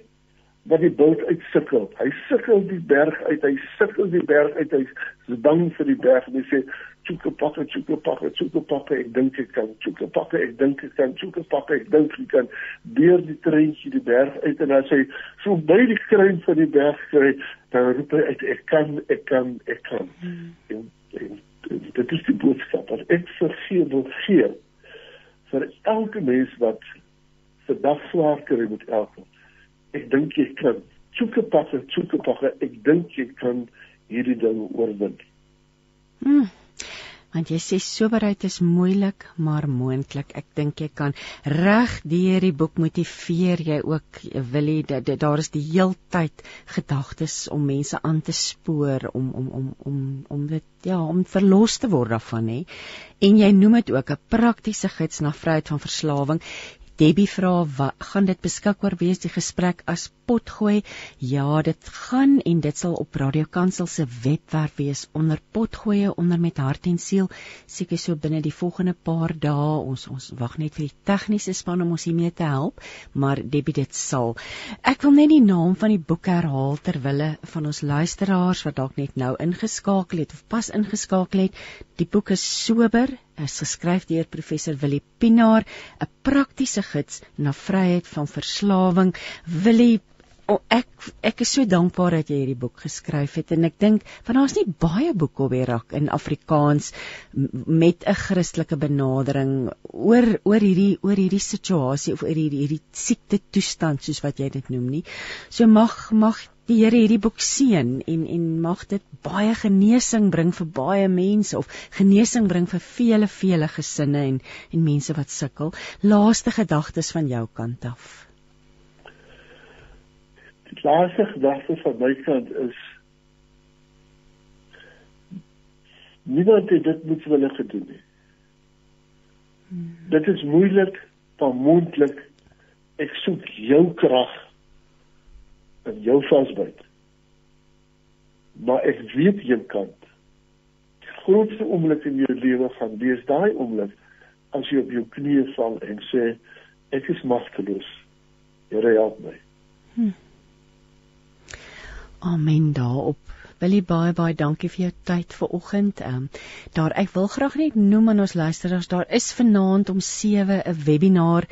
wat die bult uitsukkel. Hy sukkel die berg uit, hy sukkel die berg uit. Hy's bang vir die berg en hy sê choeke pakke, choeke pakke, choeke pakke, ek dink ek kan. Choeke pakke, ek dink ek kan. Choeke pakke, ek dink ek kan. Deur die treintjie die berg uit en as hy so by die kruin van die berg kry, dan roep hy uit ek kan, ek kan, ek kan. Hmm. En, en, en dit is die boodskap wat ek vergee wil gee vir elke mens wat se dag swaar kry met elke ek dink jy kan soeke passe soeke passe ek dink jy kan hierdie ding oorwin hmm. Want jy sê soberheid is moeilik maar moontlik. Ek dink jy kan reg deur die boek motiveer jy ook Willie dat daar is die heeltyd gedagtes om mense aan te spoor om om om om om dit ja om verlos te word daarvan hè. En jy noem dit ook 'n praktiese gids na vryheid van verslawing. Debbie vra gaan dit beskikbaar wees die gesprek as potgooi? Ja, dit gaan en dit sal op Radio Kansel se webwerf wees onder potgoeie onder met hart en siel seker so binne die volgende paar dae. Ons ons wag net vir die tegniese span om ons hiermee te help, maar Debbie dit sal. Ek wil net die naam van die boek herhaal ter wille van ons luisteraars wat dalk net nou ingeskakel het of pas ingeskakel het. Die boek is sober is geskryf deur professor Willie Pinaar, 'n praktiese gids na vryheid van verslawing. Willie, oh, ek ek is so dankbaar dat jy hierdie boek geskryf het en ek dink van daar's nie baie boeke op die rak in Afrikaans met 'n Christelike benadering oor oor hierdie oor hierdie situasie of oor hierdie hierdie siekte toestand soos wat jy dit noem nie. So mag mag die Here hierdie boek seën en en mag dit baie genesing bring vir baie mense of genesing bring vir vele vele gesinne en en mense wat sukkel. Laaste gedagtes van jou kant af. Die laaste gedagte van my kant is niemand het dit moet wille gedoen nie. Hmm. Dit is moeilik, maar moontlik. Ek soek jou krag in jou vasbyt. Maar ek weet jy kan. Die grootste oomblik in jou lewe gaan wees daai oomblik as jy op jou knieë val en sê ek is magteloos. Here help my. Hm. Amen daarop. Jy baie baie dankie vir jou tyd vanoggend. Ehm um, daar ek wil graag net noem aan ons luisteraars daar is vanaand om 7 'n webinar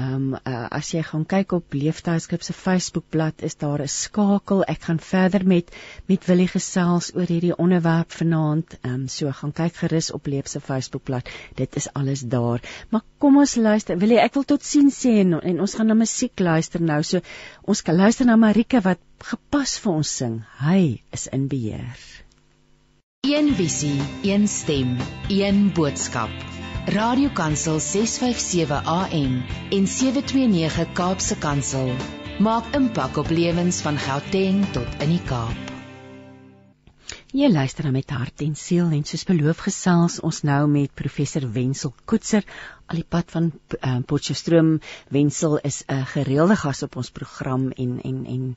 Ehm um, uh, as jy gaan kyk op Leeftuiskip se Facebookblad is daar 'n skakel. Ek gaan verder met met Willie gesels oor hierdie onderwerp vanaand. Ehm um, so gaan kyk gerus op Leef se Facebookblad. Dit is alles daar. Maar kom ons luister. Willie, ek wil tot sien sê en, en ons gaan na musiek luister nou. So ons kan luister na Marika wat gepas vir ons sing. Hy is in beheer. Een visie, een stem, een boodskap. Radiokansel 657 AM en 729 Kaapse Kansel maak impak op lewens van Gauteng tot in die Kaap. Jy luister na met hart en siel en soos beloof gesels ons nou met professor Wenzel Koetser al die pad van uh, Potchefstroom. Wenzel is 'n gereelde gas op ons program en en en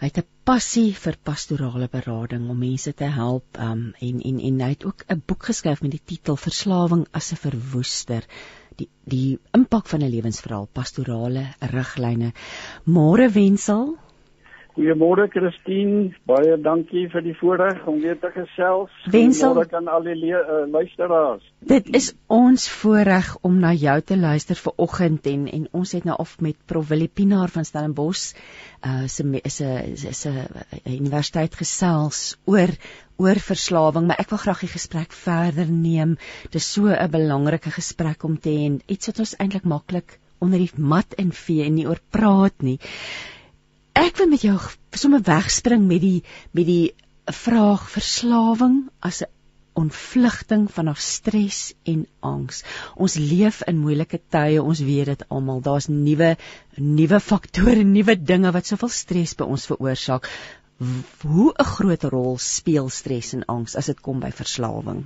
Hy het 'n passie vir pastorale berading om mense te help um, en en en hy het ook 'n boek geskryf met die titel Verslawing as 'n verwoester. Die die impak van 'n lewensverhaal, pastorale riglyne. Môre wensel Goeiemôre Christine, baie dankie vir die voorreg om weer te gesels. Wensel kan al die uh, luisteraars. Dit is ons voorreg om na jou te luister vir oggend en en ons het nou af met Prof Willie Pinaar van Stellenbosch uh se is 'n is 'n universiteit gesels oor oor verslawing, maar ek wil graag die gesprek verder neem. Dis so 'n belangrike gesprek om te hê en iets wat ons eintlik maklik onder die mat invee en nie oor praat nie. Ek wil met jou sommer wegspring met die met die vraag verslawing as 'n ontvlugting van ons stres en angs. Ons leef in moeilike tye, ons weet dit almal. Daar's nuwe nuwe faktore, nuwe dinge wat soveel stres by ons veroorsaak. hoe 'n groot rol speel stres en angs as dit kom by verslawing?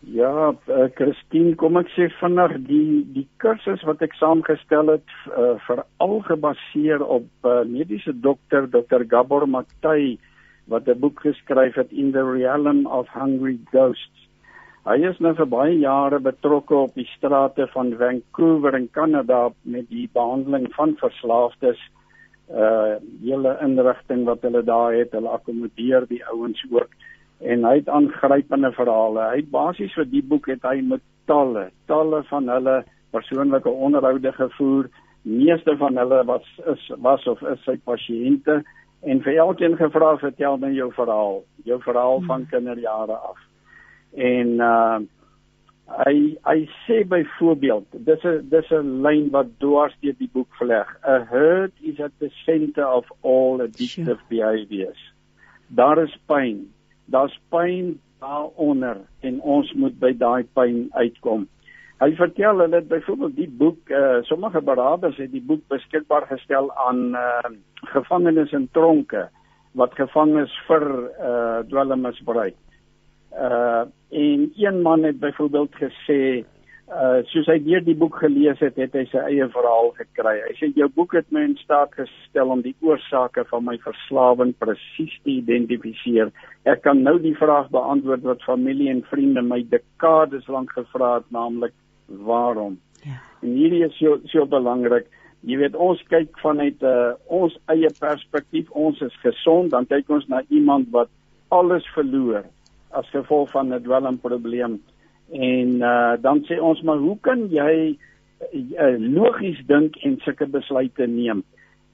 Ja, uh, Christine, kom ek sê vinnig die die kursus wat ek saamgestel het uh, veral gebaseer op uh, mediese dokter Dr. Gabor Matai wat 'n boek geskryf het In the Realm of Hungry Ghosts. Hy is nou vir baie jare betrokke op die strate van Vancouver in Kanada met die behandeling van verslaafdes uh hele inrigting wat hulle daar het, hulle akkommodeer die ouens ook en hy het aangrypende verhale. Hy het basies vir die boek het hy met talle, talle van hulle persoonlike onderhoude gevoer. Meeste van hulle was is was of is sy pasiënte en vir elkeen gevra vertel my jou verhaal, jou verhaal van hmm. kinderjare af. En uh hy hy sê byvoorbeeld dis 'n dis 'n lyn wat dwars deur die boek vleg a hurt is at the center of all addictive sure. behaviors daar is pyn daar's pyn daaronder en ons moet by daai pyn uitkom. Hy vertel hulle dit byvoorbeeld die boek uh, sommige beraders het die boek beskikbaar gestel aan uh, gevangenes en tronke wat gevang is vir uh, dwelmmisbruik. Uh en een man het byvoorbeeld gesê uh soos hy deur die boek gelees het, het hy sy eie verhaal gekry. Hy sê jou boek het my in staat gestel om die oorsake van my verslawing presies te identifiseer. Ek kan nou die vraag beantwoord wat familie en vriende my dekades lank gevra het, naamlik waarom? Ja. En hierdie is so so belangrik. Jy weet ons kyk vanuit 'n uh, ons eie perspektief. Ons is gesond, dan kyk ons na iemand wat alles verloor as gevolg van 'n dwelmprobleem. En uh dan sê ons maar hoe kan jy uh, logies dink en sulke besluite neem?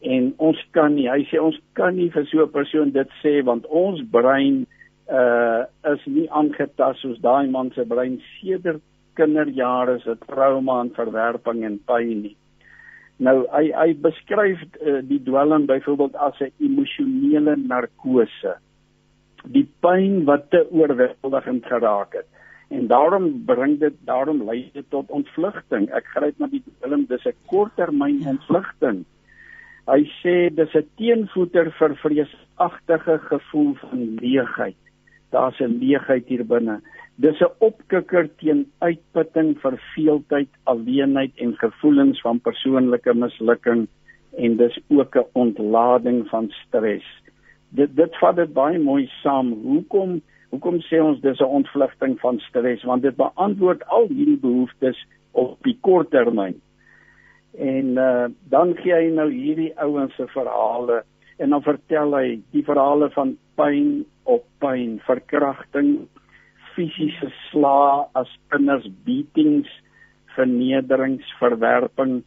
En ons kan nie. Hy sê ons kan nie vir so 'n persoon dit sê want ons brein uh is nie aangetast soos daai man se brein sedert kinderjare se trauma en verwerping en pyn nie. Nou hy hy beskryf uh, die dwelm byvoorbeeld as 'n emosionele narkose die pyn wat te oorweldigend geraak het. En daarom bring dit daarom lei dit tot ontvlugting. Ek gryp na die film dis 'n korttermyn ontvlugting. Hy sê dis 'n teenvoeter vir vreesagtige gevoel van leegheid. Daar's 'n leegheid hier binne. Dis 'n opkikker teen uitputting, verveeldheid, alleenheid en gevoelens van persoonlike mislukking en dis ook 'n ontlading van stres dit dit vat dit baie mooi saam. Hoekom hoekom sê ons dis 'n ontvlugting van stres want dit beantwoord al hierdie behoeftes op die kort termyn. En uh, dan gee hy nou hierdie ouens se verhale en dan vertel hy die verhale van pyn op pyn, verkrachting, fisiese slae as kinders beatings, vernederings, verwerping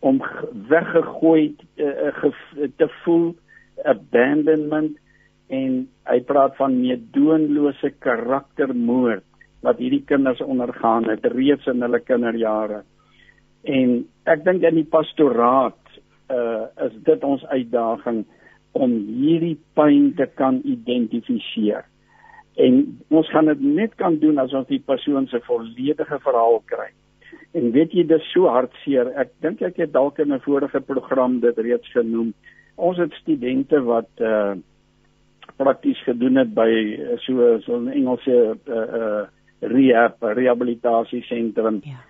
om weggegooi uh, te voel abandonment en hy praat van meedoenlose karaktermoord wat hierdie kinders ondergaan het reeds in hulle kinderjare. En ek dink in die pastoraat uh is dit ons uitdaging om hierdie pyn te kan identifiseer. En ons gaan dit net kan doen as ons die persoon se volledige verhaal kry. En weet jy dis so hartseer. Ek dink ek het dalk in 'n vorige program dit reeds genoem ons het studente wat uh prakties gedoen het by uh, so so 'n Engelse uh uh rehab rehabilitasie sentrum. Ja.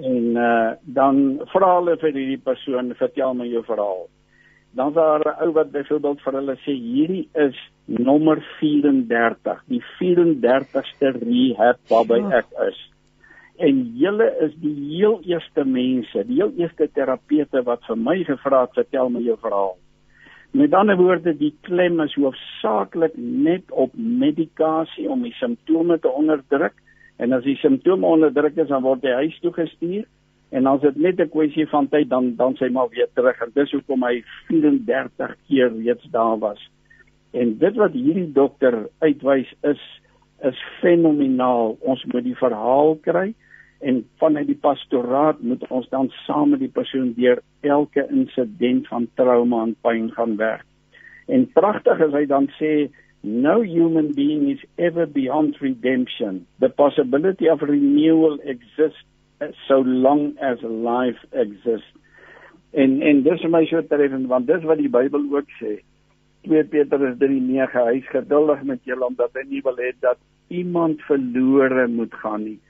En uh dan vra hulle vir hierdie persoon, vertel my jou verhaal. Dan daar 'n ou wat byvoorbeeld vir hulle sê hierdie is nommer 34, die 34ste rehab waarby ja. ek is. En julle is die heel eerste mense, die heel eerste terapeute wat vir my gevra het vertel my jou verhaal. Met ander woorde, die klem is hoofsaaklik net op medikasie om die simptome te onderdruk en as die simptome onderdruk is, dan word hy huis toe gestuur en as dit net 'n kwessie van tyd dan dan sy maar weer terug en dis hoekom hy 34 keer reeds daar was. En dit wat hierdie dokter uitwys is is fenomenaal. Ons moet die verhaal kry en vanuit die pastoraat moet ons dan saam met die persoon deur elke insident van trauma en pyn gaan werk. En pragtig is hy dan sê no human being is ever beyond redemption. The possibility of renewal exists so long as life exists. En en dis vir my so treffend want dis wat die Bybel ook sê. 2 Petrus 3:9 hy is geduldig met julle omdat hy nie wil hê dat iemand verlore moet gaan nie.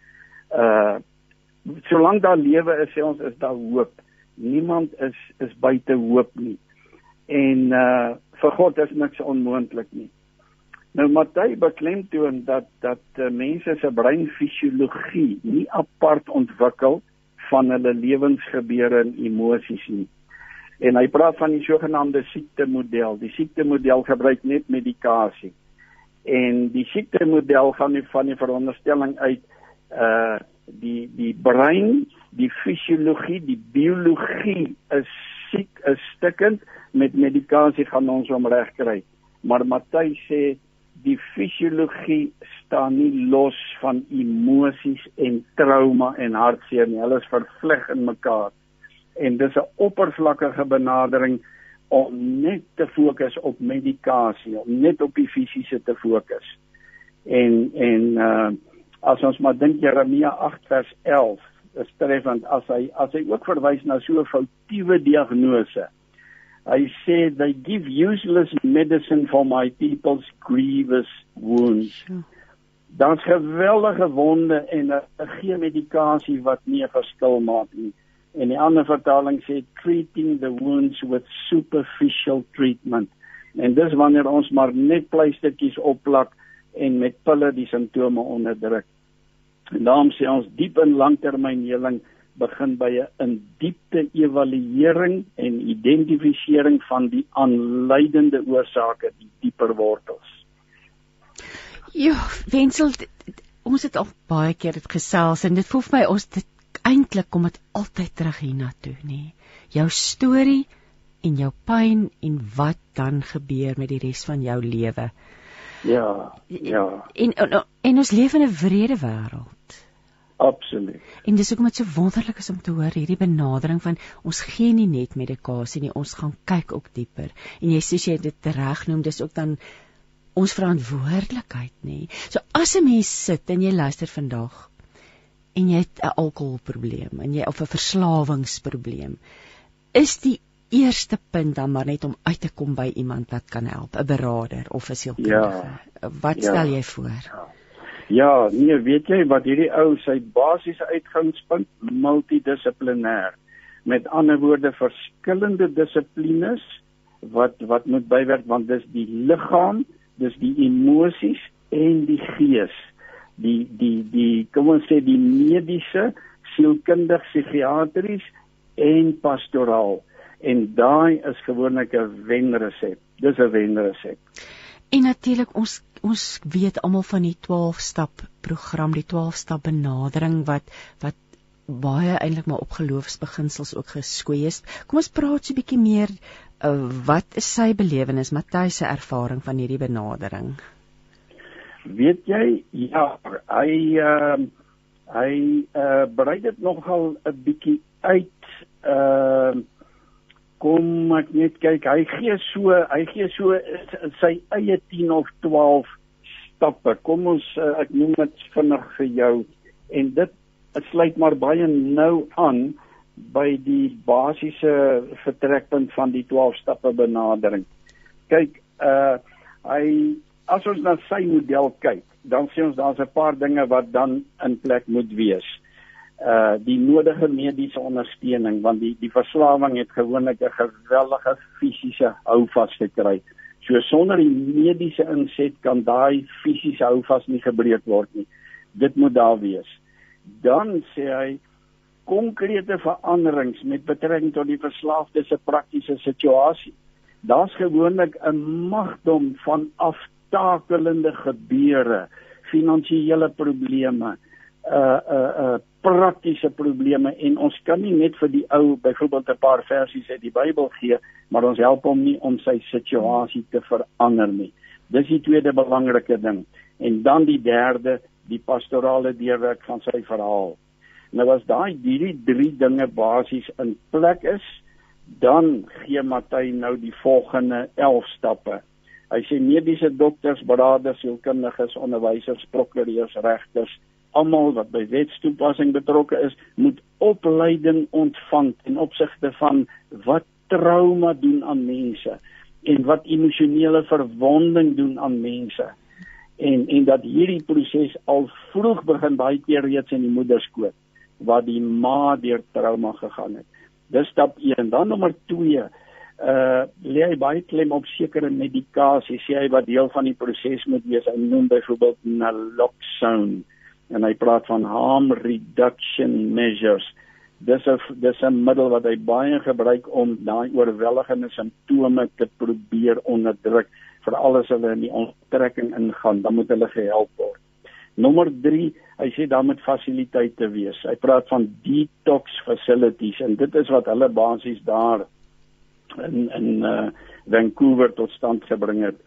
Uh solank daar lewe is, sê ons is daar hoop. Niemand is is buite hoop nie. En uh vir God is niks onmoontlik nie. Nou Matthys beklemtoon dat dat uh, mense se breinfisiologie nie apart ontwikkel van hulle lewensgebeure en emosies nie. En hy praat van die sogenaamde siektemodel. Die siektemodel gebruik net medikasie. En die siektemodel gaan nie van die veronderstelling uit uh die die brein, die fisiologie, die biologie is siek, is stikkend met medikasie gaan ons hom regkry. Maar Matthys sê die fisiologie staan nie los van emosies en trauma en hartseer nie. Hulle is vervleg in mekaar. En dis 'n oppervlakkige benadering om net te fokus op medikasie, om net op die fisiese te fokus. En en uh as ons maar dink Jeremia 8 vers 11 is treffend as hy as hy ook verwys na so 'n foutiewe diagnose. Hy sê they give useless medicine for my people's grievous wounds. Daar's geweldige wonde en 'n geen medikasie wat nie 'n verskil maak nie. En die ander vertaling sê treating the wounds with superficial treatment. En dis wanneer ons maar net pleistertjies opplak en met pille die simptome onderdruk. En daarom sê ons diep en langtermynheling begin by 'n in diepte evaluering en identifisering van die aanleidende oorsake, die dieper wortels. Ja, Wensel, ons het al baie keer dit gesels en dit voel vir my ons dit eintlik kom dit altyd terug hiernatoe, nê. Jou storie en jou pyn en wat dan gebeur met die res van jou lewe. Ja, ja. En en, en ons leef in 'n wrede wêreld. Absoluut. En dis hoekom dit so wonderlik is om te hoor hierdie benadering van ons gee nie net medikasie nie, ons gaan kyk ook dieper. En jy sê jy dit reg noem, dis ook dan ons verantwoordelikheid nê. So as 'n mens sit en jy luister vandag en jy het 'n alkoholprobleem en jy of 'n verslawingsprobleem, is die eerste punt dan maar net om uit te kom by iemand wat kan help, 'n beraader of 'n sielkundige. Ja, wat stel ja, jy voor? Ja. Ja, nee, weet jy wat hierdie ou sy basiese uitgangspunt multidissiplinêr. Met ander woorde verskillende dissiplines wat wat moet bywerk want dis die liggaam, dis die emosies en die gees. Die die die kom ons sê die mediese, sielkundig, psigiatries en pastoraal. En daai is gewoonlik 'n wenresep. Dis 'n wenresep. En natuurlik ons ons weet almal van die 12 stap program, die 12 stap benadering wat wat baie eintlik maar op geloofsbeginsels ook geskoei is. Kom ons praat so 'n bietjie meer uh, wat is sy belewenis, Matthys se ervaring van hierdie benadering? Weet jy, ja, hy uh hy uh brei dit nogal 'n bietjie uit uh kom ek net kyk hy gee so hy gee so sy eie 10 of 12 stappe. Kom ons uh, ek noem dit vinnig vir jou. En dit dit sluit maar baie nou aan by die basiese vertrekpunt van die 12 stappe benadering. Kyk uh hy as ons na sy model kyk dan sien ons daar's 'n paar dinge wat dan in plek moet wees uh die nodige mediese ondersteuning want die die verslawing het gewoonlik 'n geweldige fisiese houvas gekry. So sonder die mediese inset kan daai fisiese houvas nie gebreek word nie. Dit moet daar wees. Dan sê hy konkrete veranderings met betrekking tot die verslaafde se praktiese situasie. Daar's gewoonlik 'n magdom van aftakelende gebeure, finansiële probleme, uh uh uh praktiese probleme en ons kan nie net vir die ou byvoorbeeld 'n paar versies uit die Bybel gee, maar ons help hom nie om sy situasie te verander nie. Dis die tweede belangrike ding. En dan die derde, die pastorale deurwerk van sy verhaal. Nou as daai hierdie drie dinge basies in plek is, dan gee Matthys nou die volgende 11 stappe. Hy sê mediese dokters, beraders, sielkundiges, onderwysers, prokureurs, regters, almal wat by wetstoepassing betrokke is, moet opleiding ontvang in opsigte van wat trauma doen aan mense en wat emosionele verwonding doen aan mense en en dat hierdie proses al vroeg begin baie keer reeds in die moederskoot waar die ma deur trauma gegaan het. Dis stap 1. Dan nommer 2 uh lê hy baie klem op sekere medikasie sê hy wat deel van die proses moet wees hy noem byvoorbeeld naloxone en hy praat van harm reduction measures. Dis 'n dis 'n middel wat hy baie gebruik om daai oorweldigende simptome te probeer onderdruk veral as hulle in die onttrekking ingaan dan moet hulle gehelp word. Nommer 3 hy sê dan moet fasiliteite wees. Hy praat van detox facilities en dit is wat hulle basies daar in in uh, Vancouver tot stand gebring het.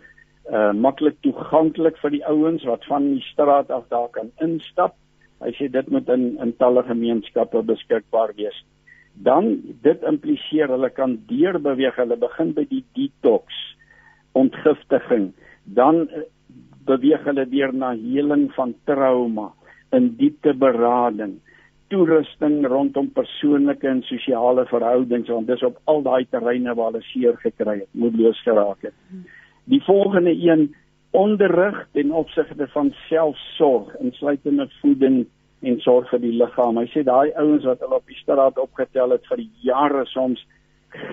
Uh maklik toeganklik vir die ouens wat van die straat af daar kan instap. Hy sê dit moet in in talle gemeenskappe beskikbaar wees. Dan dit impliseer hulle kan deurbeweeg, hulle begin by die detox, ontgiftiging, dan uh, beweeg hulle deur na heling van trauma, in diepte berading, toerusting rondom persoonlike en sosiale verhoudings want dis op al daai terreine waar hulle seer gekry het, moedeloos geraak het. Die volgende een onderrig ten opsigte van selfsorg, insluitende voeding en sorg vir die liggaam. Hy sê daai ouens wat hulle op die straat opgetel het vir jare soms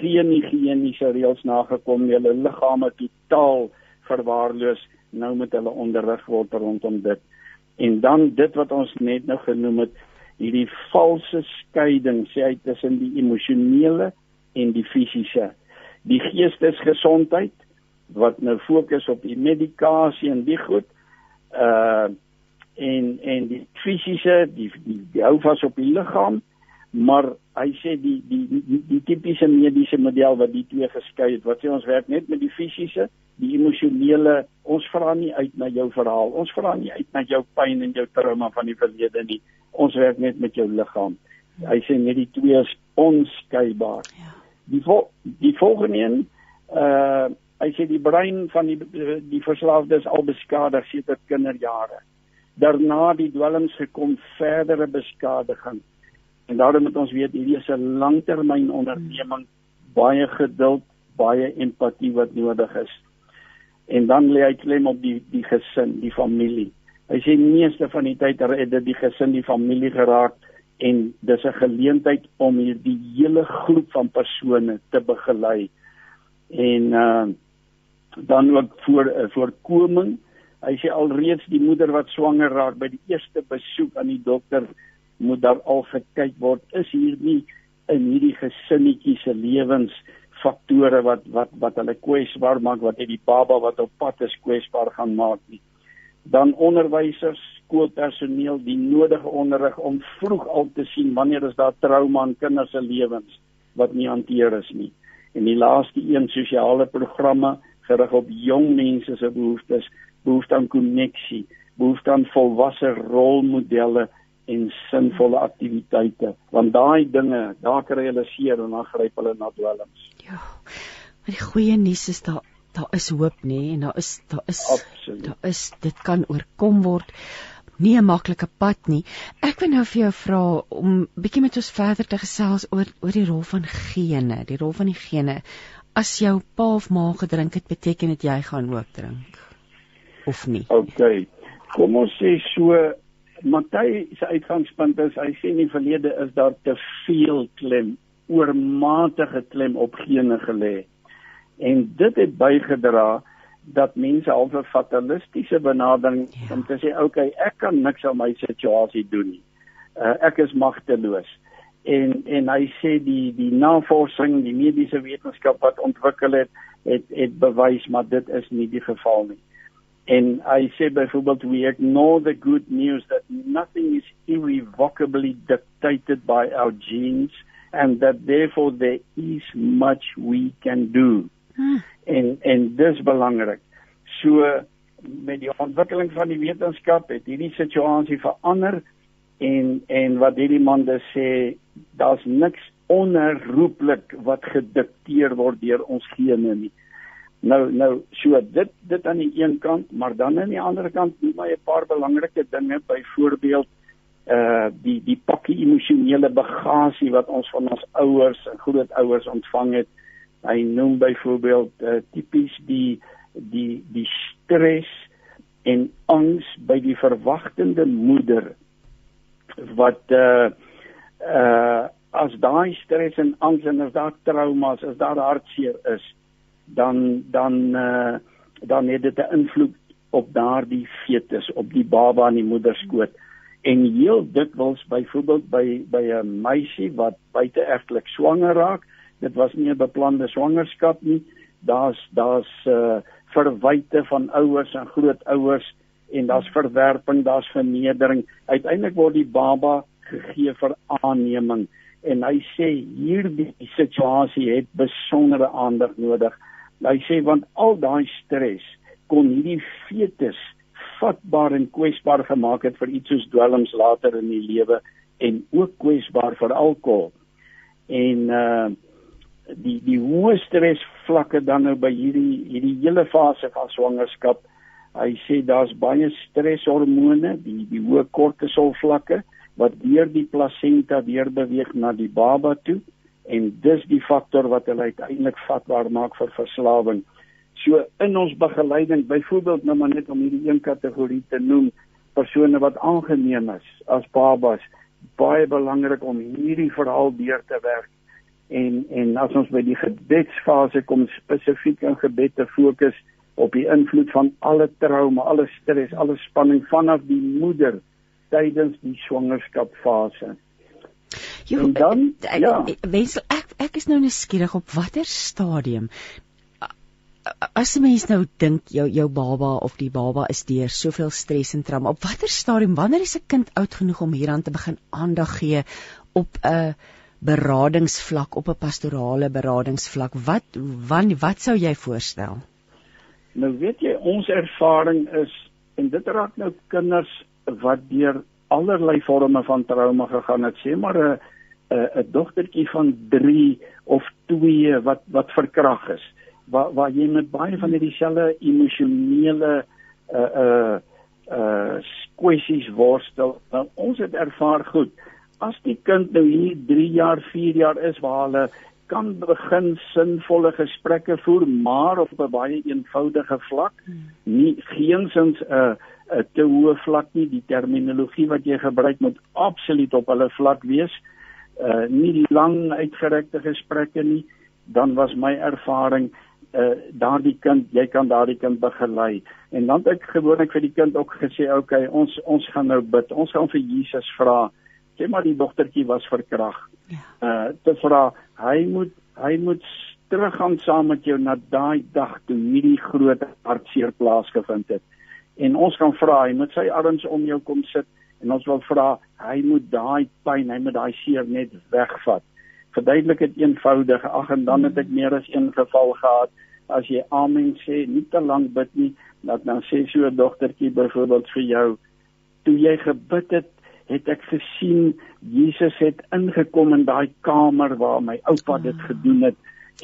geen higieniese reëls nagekom nie, hulle liggame totaal verwaarloos, nou moet hulle onderrig word rondom dit. En dan dit wat ons net nou genoem het, hierdie valse skeiding sê hy tussen die emosionele en die fisiese. Die geestesgesondheid wat nou fokus op die medikasie en die goed uh en en die fisiese die die, die hou vas op die liggaam maar hy sê die die die, die, tipiese mediese model wat die twee geskei het wat sê ons werk net met die fisiese die emosionele ons vra nie uit na jou verhaal ons vra nie uit na jou pyn en jou trauma van die verlede nie ons werk net met jou liggaam hy sê net die twee is onskeibaar ja. die vol, die volgende een uh hy sê die brein van die die verslaafde is al beskadig sedert kinderjare daarna die dwelms gekom verdere beskadiging en daarom moet ons weet hierdie is 'n langtermyn onderneming baie geduld baie empatie wat nodig is en dan lê hy klem op die die gesin, die familie. Hy sê meeste van die tyd red dit die gesin, die familie geraak en dis 'n geleentheid om hierdie hele groep van persone te begelei. En uh dan ook voor uh, voorkoming. Hy sê alreeds die moeder wat swanger raak by die eerste besoek aan die dokter moet daar al gekyk word is hier nie in hierdie gesinnetjie se lewens faktore wat wat wat hulle kwesbaar maak wat net die baba wat op pad is kwesbaar gaan maak nie. Dan onderwysers, skoolpersoneel die nodige onderrig om vroeg al te sien wanneer is daar trauma in kinders se lewens wat nie hanteer is nie. En die laaste een sosiale programme gerig op jong mense se behoeftes, behoefte aan koneksie, behoefte aan volwasse rolmodelle en sinvolle aktiwiteite want daai dinge daar kry hulle seer en dan gryp hulle na dwelms. Ja. Maar die goeie nuus is daar daar is hoop nê nee, en daar is daar is Absoluut. daar is dit kan oorkom word. Nie 'n maklike pad nie. Ek wil nou vir jou vra om bietjie met ons verder te gesels oor oor die rol van gene, die rol van die gene. As jou pa of ma gedrink het, beteken dit jy gaan ook drink of nie? OK. Kom ons sê so Matthys se uitgangspunt is hy sê in die verlede is daar te veel klem, oormatige klem op gene gelê. En dit het bygedra dat mense half 'n fatalistiese benadering ja. om te sê okay, ek kan niks aan my situasie doen nie. Uh, ek is magteloos. En en hy sê die die navorsing, die mediese wetenskap wat ontwikkel het, het het bewys maar dit is nie die geval nie. And I say byvoorbeeld we ignore the good news that nothing is irrevocably dictated by our genes and that therefore there is much we can do. Hmm. En en dis belangrik. So met die ontwikkeling van die wetenskap het hierdie situasie verander en en wat hierdie man dus sê daar's niks onherroepelik wat gedikteer word deur ons gene nie. Nou nou so dit dit aan die een kant, maar dan aan die ander kant moet my 'n paar belangrike dinge byvoorbeeld uh die die pakkie emosionele bagasie wat ons van ons ouers en grootouers ontvang het Hy noem byvoorbeeld uh, tipies die die die stres en angs by die verwagtende moeder wat uh uh as daai stres en angs en as daar traumas, as daar hartseer is, dan dan uh dan het dit 'n invloed op daardie fetus, op die baba in die moederskoot. En heel dikwels byvoorbeeld by by 'n meisie wat buiteegtelik swanger raak, dit was nie 'n beplande swangerskap nie. Daar's daar's uh verwyte van ouers en grootouers en daar's verwerping, daar's vernedering. Uiteindelik word die baba gegee vir aanneming en hy sê hierdie situasie het besondere aandag nodig. Hy sê want al daai stres kon hierdie fetus vatbaar en kwesbaar gemaak het vir iets soos dwelms later in die lewe en ook kwesbaar vir alkohol. En uh die die hoë stres vlakke dan nou by hierdie hierdie hele fase van swangerskap. Hy sê daar's baie streshormone, die die hoë kortisol vlakke wat deur die plasenta weer beweeg na die baba toe en dis die faktor wat hulle uiteindelik vatbaar maak vir verslawing. So in ons begeleiding, byvoorbeeld nou maar net om hierdie een kategorie te noem, persone wat aangeneem is as babas, baie belangrik om hierdie verhaal deur te werk. En en as ons by die gebedsfase kom spesifiek in gebed te fokus op die invloed van alle trauma, alle stres, alle spanning vanaf die moeder tydens die swangerskapfase. Jo, en dan ek, ja, wensel ek ek is nou nuuskierig op watter stadium as 'n mens nou dink jou jou baba of die baba is deur soveel stres en trauma, op watter stadium wanneer is 'n kind oud genoeg om hieraan te begin aandag gee op 'n beradingsvlak op 'n pastorale beradingsvlak? Wat wat wat sou jy voorstel? Nou weet jy ons ervaring is en dit raak nou kinders wat deur allerlei forme van trauma gegaan het. Sê maar 'n 'n 'n dogtertjie van 3 of 2 wat wat verkrag is. Waar waar jy met baie van hierdie selfe emosionele uh uh uh kwessies worstel. Nou, ons het ervaar goed. As die kind nou hier 3 jaar, 4 jaar is waar hulle kan begin sinvolle gesprekke voer, maar op 'n baie eenvoudige vlak, hmm. nie geensins 'n uh, 'n te hoë vlak nie. Die terminologie wat jy gebruik moet absoluut op hulle vlak wees. Uh nie lang uitgerekte gesprekke nie. Dan was my ervaring uh daardie kind, jy kan daardie kind begelei. En dan het ek gewoonlik vir die kind ook gesê, "Oké, okay, ons ons gaan nou bid. Ons gaan vir Jesus vra. Sê maar die dogtertjie was verkrag. Ja. Uh te vra, hy moet hy moet teruggaan saam met jou na daai dag toe hierdie groot hartseer plaasgevind het en ons gaan vra hy moet sy arms om jou kom sit en ons wil vra hy moet daai pyn hy moet daai seer net wegvat verduidelik dit eenvoudig ag en dan het ek meer as een geval gehad as jy amen sê nie te lank bid nie dat dan sê so 'n dogtertjie byvoorbeeld vir jou toe jy gebid het het ek gesien Jesus het ingekom in daai kamer waar my oupa dit ah. gedoen het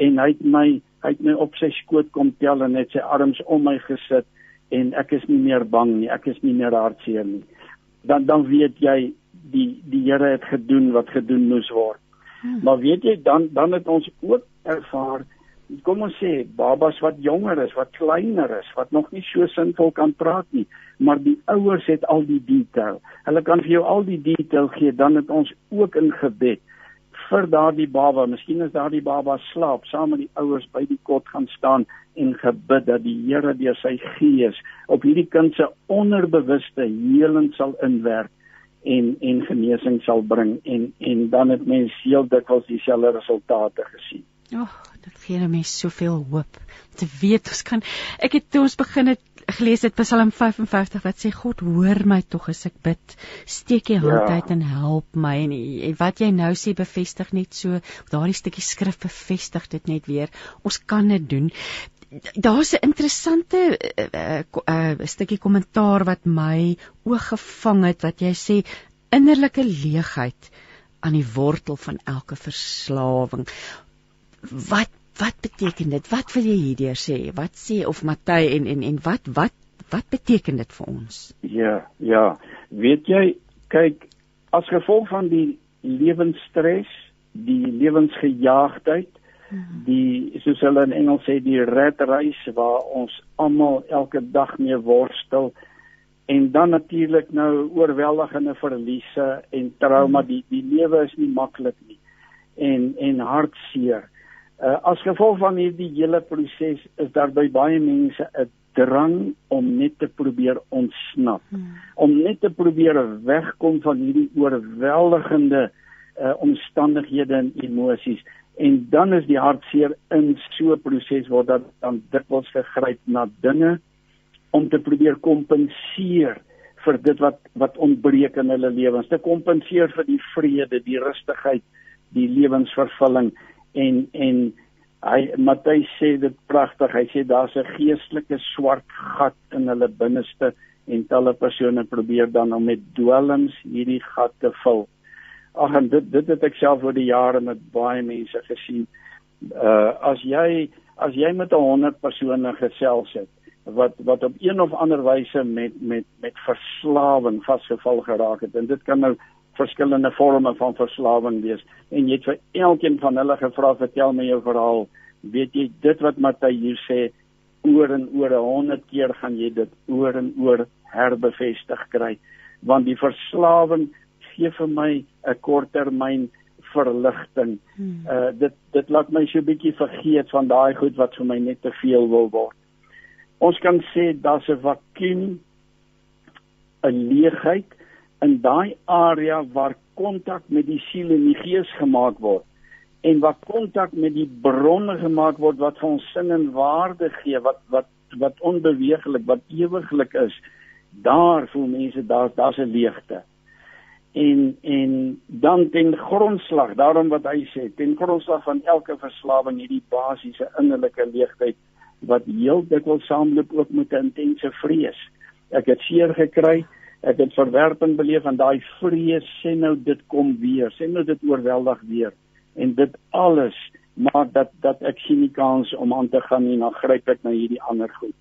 en hy het my hy het my op sy skoot kom tel en het sy arms om my gesit en ek is nie meer bang nie, ek is nie meer hartseer nie. Dan dan weet jy die die Here het gedoen wat gedoen moes word. Hmm. Maar weet jy dan dan het ons ook ervaar kom ons sê babas wat jonger is, wat kleiner is, wat nog nie so sinvol kan praat nie, maar die ouers het al die detail. Hulle kan vir jou al die detail gee, dan het ons ook in gebed vir daardie baba, miskien is daardie baba slaap, saam met die ouers by die kot gaan staan en gebid dat die Here deur sy gees op hierdie kind se onderbewuste heling sal inwerk en en genesing sal bring en en dan het mens heel dikwels dieselfde resultate gesien. Ag, oh, dit gee my soveel hoop te weet ons kan ek het toe ons begin het gelees het Psalm 55 wat sê God hoor my tog as ek bid. Steek jy hand ja. uit en help my en, en wat jy nou sê bevestig net so daardie stukkie skrif bevestig dit net weer. Ons kan dit doen. Daar's 'n interessante uh, uh, uh, stukkie kommentaar wat my oog gevang het wat jy sê innerlike leegheid aan die wortel van elke verslawing. Wat wat beteken dit? Wat wil jy hierdeur sê? Wat sê of Matthys en en en wat wat wat beteken dit vir ons? Ja, ja. Weet jy, kyk, as gevolg van die lewensstres, die lewensgejaagdheid, hmm. die soos hulle in Engels sê die rat race waar ons almal elke dag mee worstel en dan natuurlik nou oorweldigende verliese en trauma hmm. die die lewe is nie maklik nie en en hartseer. Uh, as gevolg van hierdie hele proses is daar by baie mense 'n drang om net te probeer ontsnap. Hmm. Om net te probeer wegkom van hierdie oorweldigende uh, omstandighede en emosies en dan is die hartseer in so 'n proses word dat dan dikwels gegryp na dinge om te probeer kompenseer vir dit wat wat ontbreek in hulle lewens, te kompenseer vir die vrede, die rustigheid, die lewensvervulling en en hy Matthys sê dit pragtig. Hy sê daar's 'n geestelike swart gat in hulle binneste en talle persone probeer dan om met dwelms hierdie gat te vul. Ag en dit dit het ek self oor die jare met baie mense gesien. Uh as jy as jy met 100 persone gesels het wat wat op een of ander wyse met met met verslawing vasgevall geraak het en dit kan nou verskillende forme van verslawing wees en jy het vir elkeen van hulle gevra vertel my jou verhaal weet jy dit wat Matthys hier sê oor en oor 100 keer gaan jy dit oor en oor herbevestig kry want die verslawing gee vir my 'n korttermyn verligting. Hmm. Uh dit dit laat my so 'n bietjie vergeet van daai goed wat vir my net te veel wil word. Ons kan sê daar's 'n vakuum 'n leegheid in daai area waar kontak met die siel en die gees gemaak word en waar kontak met die bronne gemaak word wat vir ons sin en waarde gee wat wat wat onbeweeglik wat ewiglik is daar voel mense daar daar's 'n leegte. En en dan ten grondslag daarom wat hy sê ten grondslag van elke verslawing hierdie basiese innerlike leegheid wat heel dikwels saamloop ook met 'n intense vrees. Ek het seer gekry ek het verwerping beleef en daai vrees sê nou dit kom weer sê nou dit oorweldig weer. En dit alles maak dat dat ek sien nie kans om aan te gaan nie dan gryp ek na hierdie ander goed.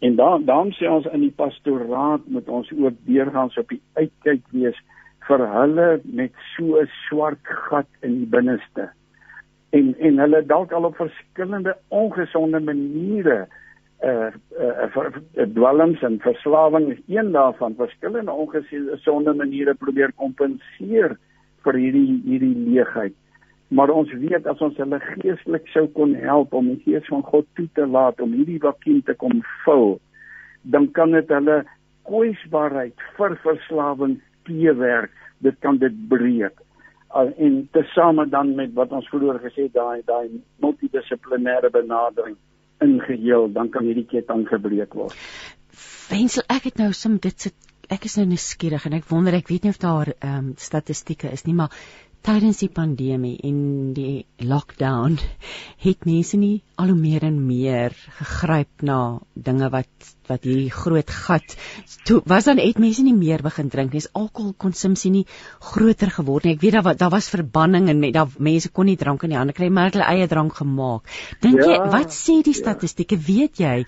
En dan dan sê ons in die pastoraat moet ons ook deurgangs op die uitkyk wees vir hulle met so 'n swart gat in die binneste. En en hulle dalk al op verskillende ongesonde maniere uh, uh, uh dwelms en verslawing is een daarvan. Verskillende ongesonde maniere probeer kompenseer vir hierdie hierdie leegheid. Maar ons weet as ons hulle geestelik sou kon help om die gees van God toe te laat om hierdie vakuum te kom vul dan kan dit hulle kwesbaarheid vir verslawing teewerk. Dit kan dit breek. En tesame dan met wat ons vroeër gesê daai daai multidissiplinêre benadering in geheel dan kan hierdie ketting gebreek word. Wensel ek het nou som dit sit ek is nou nuuskierig en ek wonder ek weet nie of daar ehm um, statistieke is nie maar tydens die pandemie en die lockdown het mense nie al hoe meer en meer gegryp na dinge wat wat hierdie groot gat toe was dan het mense nie meer begin drink nie is alkoholkonsumpsie nie groter geword nie ek weet daar daar was verbanning en daar mense kon nie drank in die hande kry maar hulle eie drank gemaak dink ja, jy wat sê die ja. statistieke ja. weet jy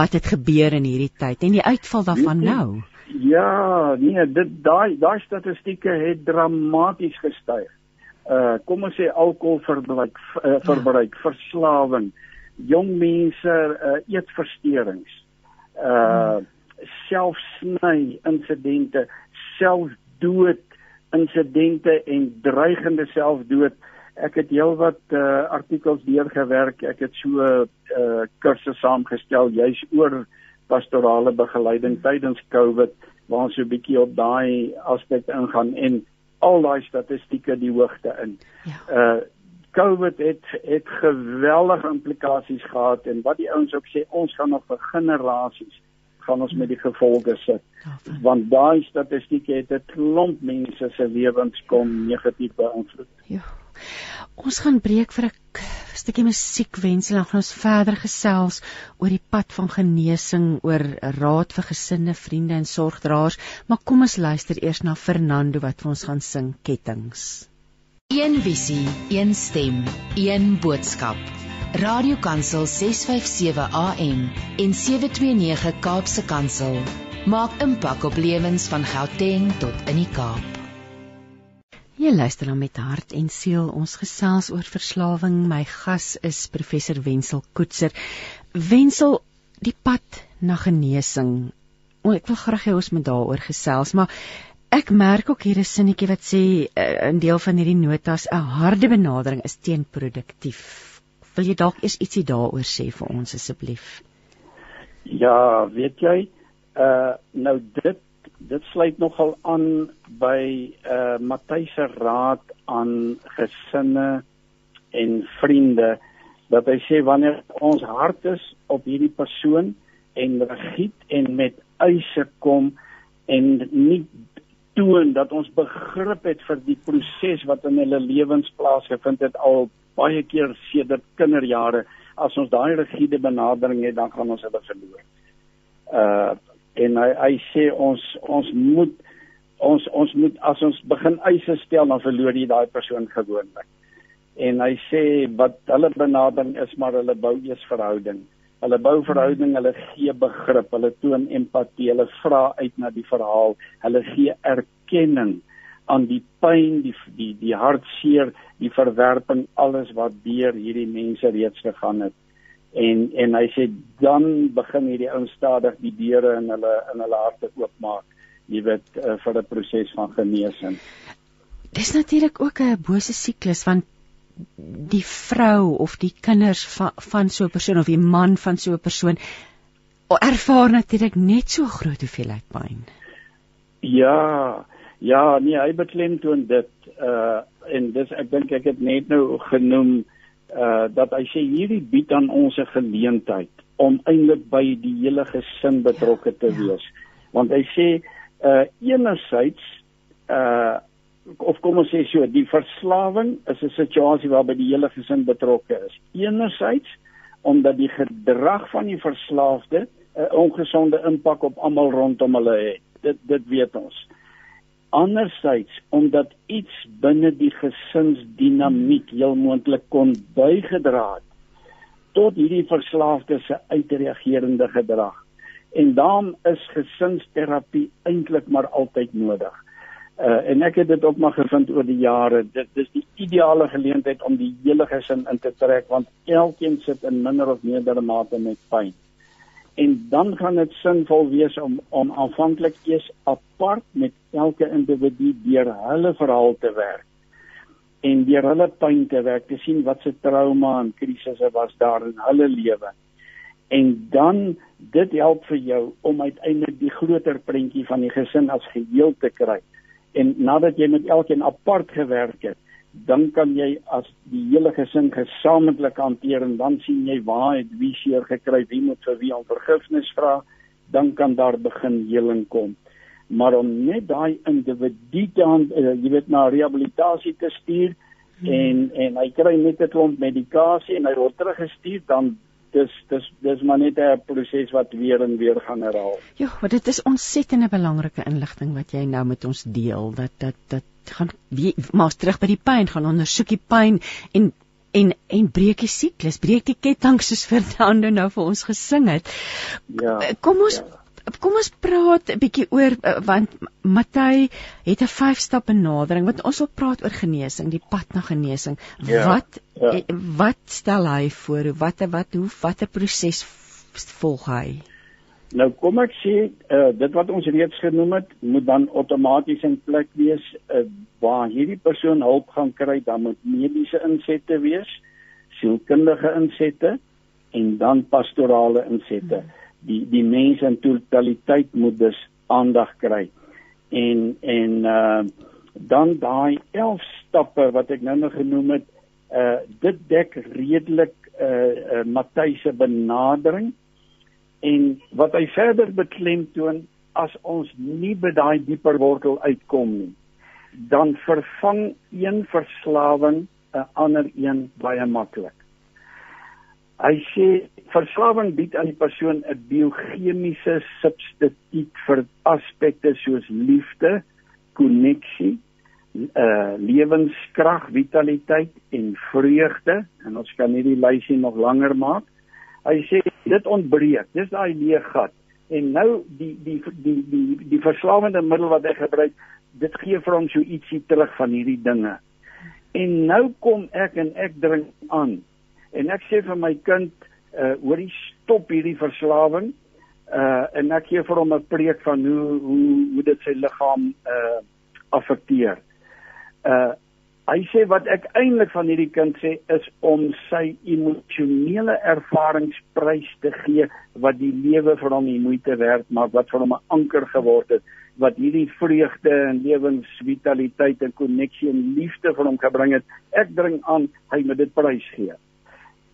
wat het gebeur in hierdie tyd en die uitval daarvan nou Ja, nee, dit daai daai statistieke het dramaties gestyg. Uh kom ons sê alkoholverbruik uh, verbruik, ja. verslawing, jong mense uh eetversteurings. Uh hmm. selfsny insidente, selfdood insidente en dreigende selfdood. Ek het heelwat uh artikels deurgewerk. Ek het so 'n uh, kursus saamgestel juis oor uh pastorale begeleiding tydens COVID waar ons so 'n bietjie op daai aspek ingaan en al daai statistieke die hoogte in. Ja. Uh COVID het het geweldige implikasies gehad en wat die ouens ook sê ons gaan nog vir generasies gaan ons met die gevolge sit. Want daai statistieke het 'n klomp mense se lewens kom negatief beïnvloed. Ja. Ons gaan breek vir 'n stukkie musiek wensel en gaan ons verder gesels oor die pad van genesing, oor raad vir gesinne, vriende en sorgdraers, maar kom ons luister eers na Fernando wat vir ons gaan sing Kettings. Een visie, een stem, een boodskap. Radiokansel 657 AM en 729 Kaapse Kansel maak impak op lewens van Gauteng tot in die Kaap. Jy luister dan met hart en siel ons gesels oor verslawing. My gas is professor Wenzel Koetser. Wenzel, die pad na genesing. O, ek wil graag hê ons moet daaroor gesels, maar ek merk ook hier 'n sinnetjie wat sê uh, in deel van hierdie notas 'n harde benadering is teenproduktief. Wil jy dalk eers ietsie daaroor sê vir ons asseblief? Ja, weet jy, uh nou dit dit sluit nogal aan by uh Matthys se raad aan gesinne en vriende dat hy sê wanneer ons hart is op hierdie persoon en regiet en met eise kom en nie toon dat ons begrip het vir die proses wat in hulle lewens plaasgevind het al baie keer sedert kinderjare as ons daai rigiede benadering het dan gaan ons hulle verloor. Uh en hy hy sê ons ons moet ons ons moet as ons begin eise stel dan verloor jy daai persoon gewoonlik. En hy sê wat hulle benadering is maar hulle bou eers verhouding. Hulle bou verhouding, hulle gee begrip, hulle toon empatie, hulle vra uit na die verhaal, hulle gee erkenning aan die pyn, die die die hartseer, die verwerping, alles wat deur hierdie mense reeds gegaan het. En en hy sê dan begin hierdie ouens stadig die deure in hulle in hulle harte oopmaak jy weet uh, vir 'n proses van genesing. Dis natuurlik ook 'n bose siklus want die vrou of die kinders van van so 'n persoon of die man van so 'n persoon ervaar natuurlik net so groot hoeveelheid pyn. Ja ja nee hy beklemtoon dit uh en dis ek dink ek het net nou genoem uh dat hy sê hierdie bied aan ons 'n geleentheid om eintlik by die hele gesin betrokke te ja. wees. Want hy sê uh enerzijds uh of kom ons sê so, die verslawing is 'n situasie waarby die hele gesin betrokke is. Enerzijds omdat die gedrag van die verslaafde 'n uh, ongesonde impak op almal rondom hulle het. Dit dit weet ons. Uh anderzijds omdat iets binne die gesinsdinamiek heel moontlik kon bygedra het tot hierdie verslaafde se uitreagerende gedrag. En daarom is gesinsterapie eintlik maar altyd nodig. Uh en ek het dit ook maar gevind oor die jare. Dit dis die ideale geleentheid om die hele gesin in te trek want elkeen sit in minder of meerder mate met pyn en dan gaan dit sinvol wees om om aanvanklik eers apart met elke individu deur hulle verhaal te werk. En deur hulle pyn te werk te sien wat se trauma en krisisse was daar in hulle lewe. En dan dit help vir jou om uiteindelik die groter prentjie van die gesin as geheel te kry. En nadat jy met elkeen apart gewerk het dan kan jy as die hele gesin gesamentlik hanteer en dan sien jy waar het wie seer gekry, wie moet vir wie om vergifnis vra, dan kan daar begin heling kom. Maar om net daai individu dan uh, jy weet na rehabilitasie te stuur hmm. en en hy kry net 'n klomp medikasie en hy word teruggestuur dan dis dis dis maar net 'n proses wat weer en weer gaan herhaal. Ja, maar dit is ontsettende belangrike inligting wat jy nou met ons deel dat dat dat gaan wie maar terug by die pyn gaan ondersoek die pyn en en en breek die siklus, breek die ketting soos Fernando nou vir ons gesing het. Ja. Kom ons ja. Kom ons praat 'n bietjie oor eh, want Matthey het 'n vyf stap benadering want ons wil praat oor genesing, die pad na genesing. Ja, wat ja. Eh, wat stel hy voor? Wat wat hoe watter proses volg hy? Nou kom ek sê uh, dit wat ons reeds genoem het, moet dan outomaties in plek wees uh, waar hierdie persoon hulp gaan kry, dan moet mediese insette wees, sielkundige insette en dan pastorale insette. Hmm die die mense in totaliteit moet dus aandag kry. En en uh dan daai 11 stappe wat ek nou nog genoem het, uh dit dek redelik uh, uh Matthys se benadering en wat hy verder beklemtoon as ons nie by daai dieper wortel uitkom nie, dan vervang een verslawing 'n ander een baie maklik. Hy sê verslawing bied aan die persoon 'n biochemiese substituut vir aspekte soos liefde, koneksie, uh lewenskrag, vitaliteit en vreugde en ons kan hierdie lysie nog langer maak. Hy sê dit ontbreek. Dis daai leeg gat. En nou die die die die die verslawende middel wat hy gebruik dit gee vir hom so ietsie terug van hierdie dinge. En nou kom ek en ek drink aan. En ek sê vir my kind, uh hoorie stop hierdie verslawing. Uh en ek gee vir hom 'n preek van hoe hoe hoe dit sy liggaam uh affekteer. Uh hy sê wat ek eintlik van hierdie kind sê is om sy emosionele ervaringsprys te gee wat die lewe vir hom die moeite werd maak wat vir hom 'n anker geword het wat hierdie vreugde en lewensvitaliteit en koneksie en liefde vir hom gebring het. Ek dring aan hy moet dit prys gee.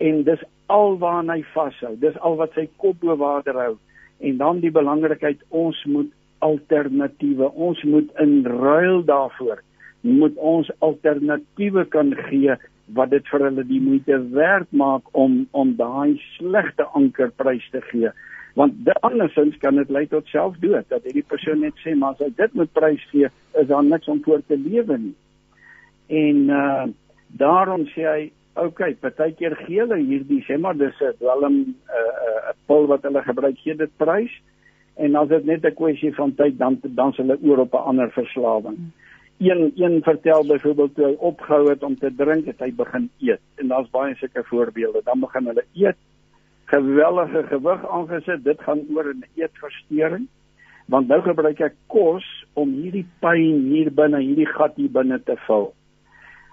En dis alwaar hy vashou dis al wat sy kop bo water hou. En dan die belangrikheid ons moet alternatiewe ons moet in ruil daarvoor moet ons alternatiewe kan gee wat dit vir hulle die moeite werd maak om om daai slegte ankerprys te gee. Want andersins kan dit lei tot selfdood dat hierdie persoon net sê maar as hy dit moet prys gee is daar niks om voor te lewe nie. En uh daarom sê hy okay partykeer gee hulle hierdie sê maar dis 'n dwelm 'n uh, uh, pil wat hulle gebruik gee dit prys. En as dit net 'n kwessie van tyd dan dan s hulle oor op 'n ander verslawing. hmm een een vertel byvoorbeeld toe hy opgehou het om te drink het hy begin eet. En daar's baie sulke voorbeelde. Dan begin hulle eet. Geweldige gewig aangesit. Dit gaan oor 'n eetversteuring. Want nou gebruik ek kos om hierdie pyn hier binne hierdie gat hier binne te vul.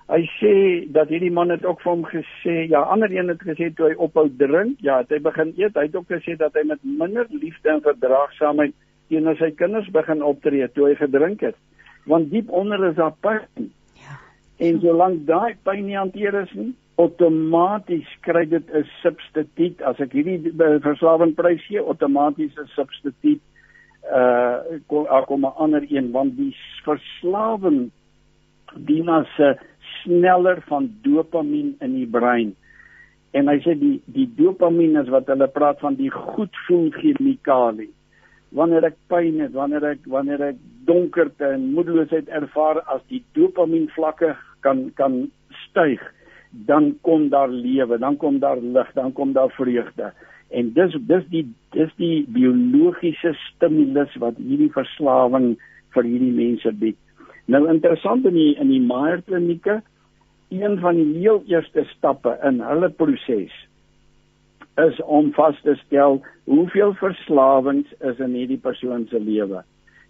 Hy sê dat hierdie man het ook vir hom gesê ja ander een het gesê toe hy ophou drink ja het hy begin eet. Hy het ook gesê dat hy met minder liefde en verdraagsaamheid teenoor sy kinders begin optree toe hy gedrink het want diep onder is daar pyn. Ja. En solank daai pyn nie hanteer is nie, outomaties kry dit 'n substituut. As ek hierdie verslawing prys gee, outomaties 'n substituut uh kom kom 'n ander een want die verslawing dien as 'n sneller van dopamien in die brein. En hy sê die die dopamien is wat hulle praat van die goedvoel chemikalie wanneer ek pyn het, wanneer ek wanneer ek donkerte en moedeloosheid ervaar as die dopamien vlakke kan kan styg, dan kom daar lewe, dan kom daar lig, dan kom daar vreugde. En dis dis die dis die biologiese stimulus wat hierdie verslawing vir hierdie mense bied. Nou interessant in die in die Meyer klinieke, een van die heel eerste stappe in hulle proses is om vas te stel hoeveel verslawings is in hierdie persoon se lewe.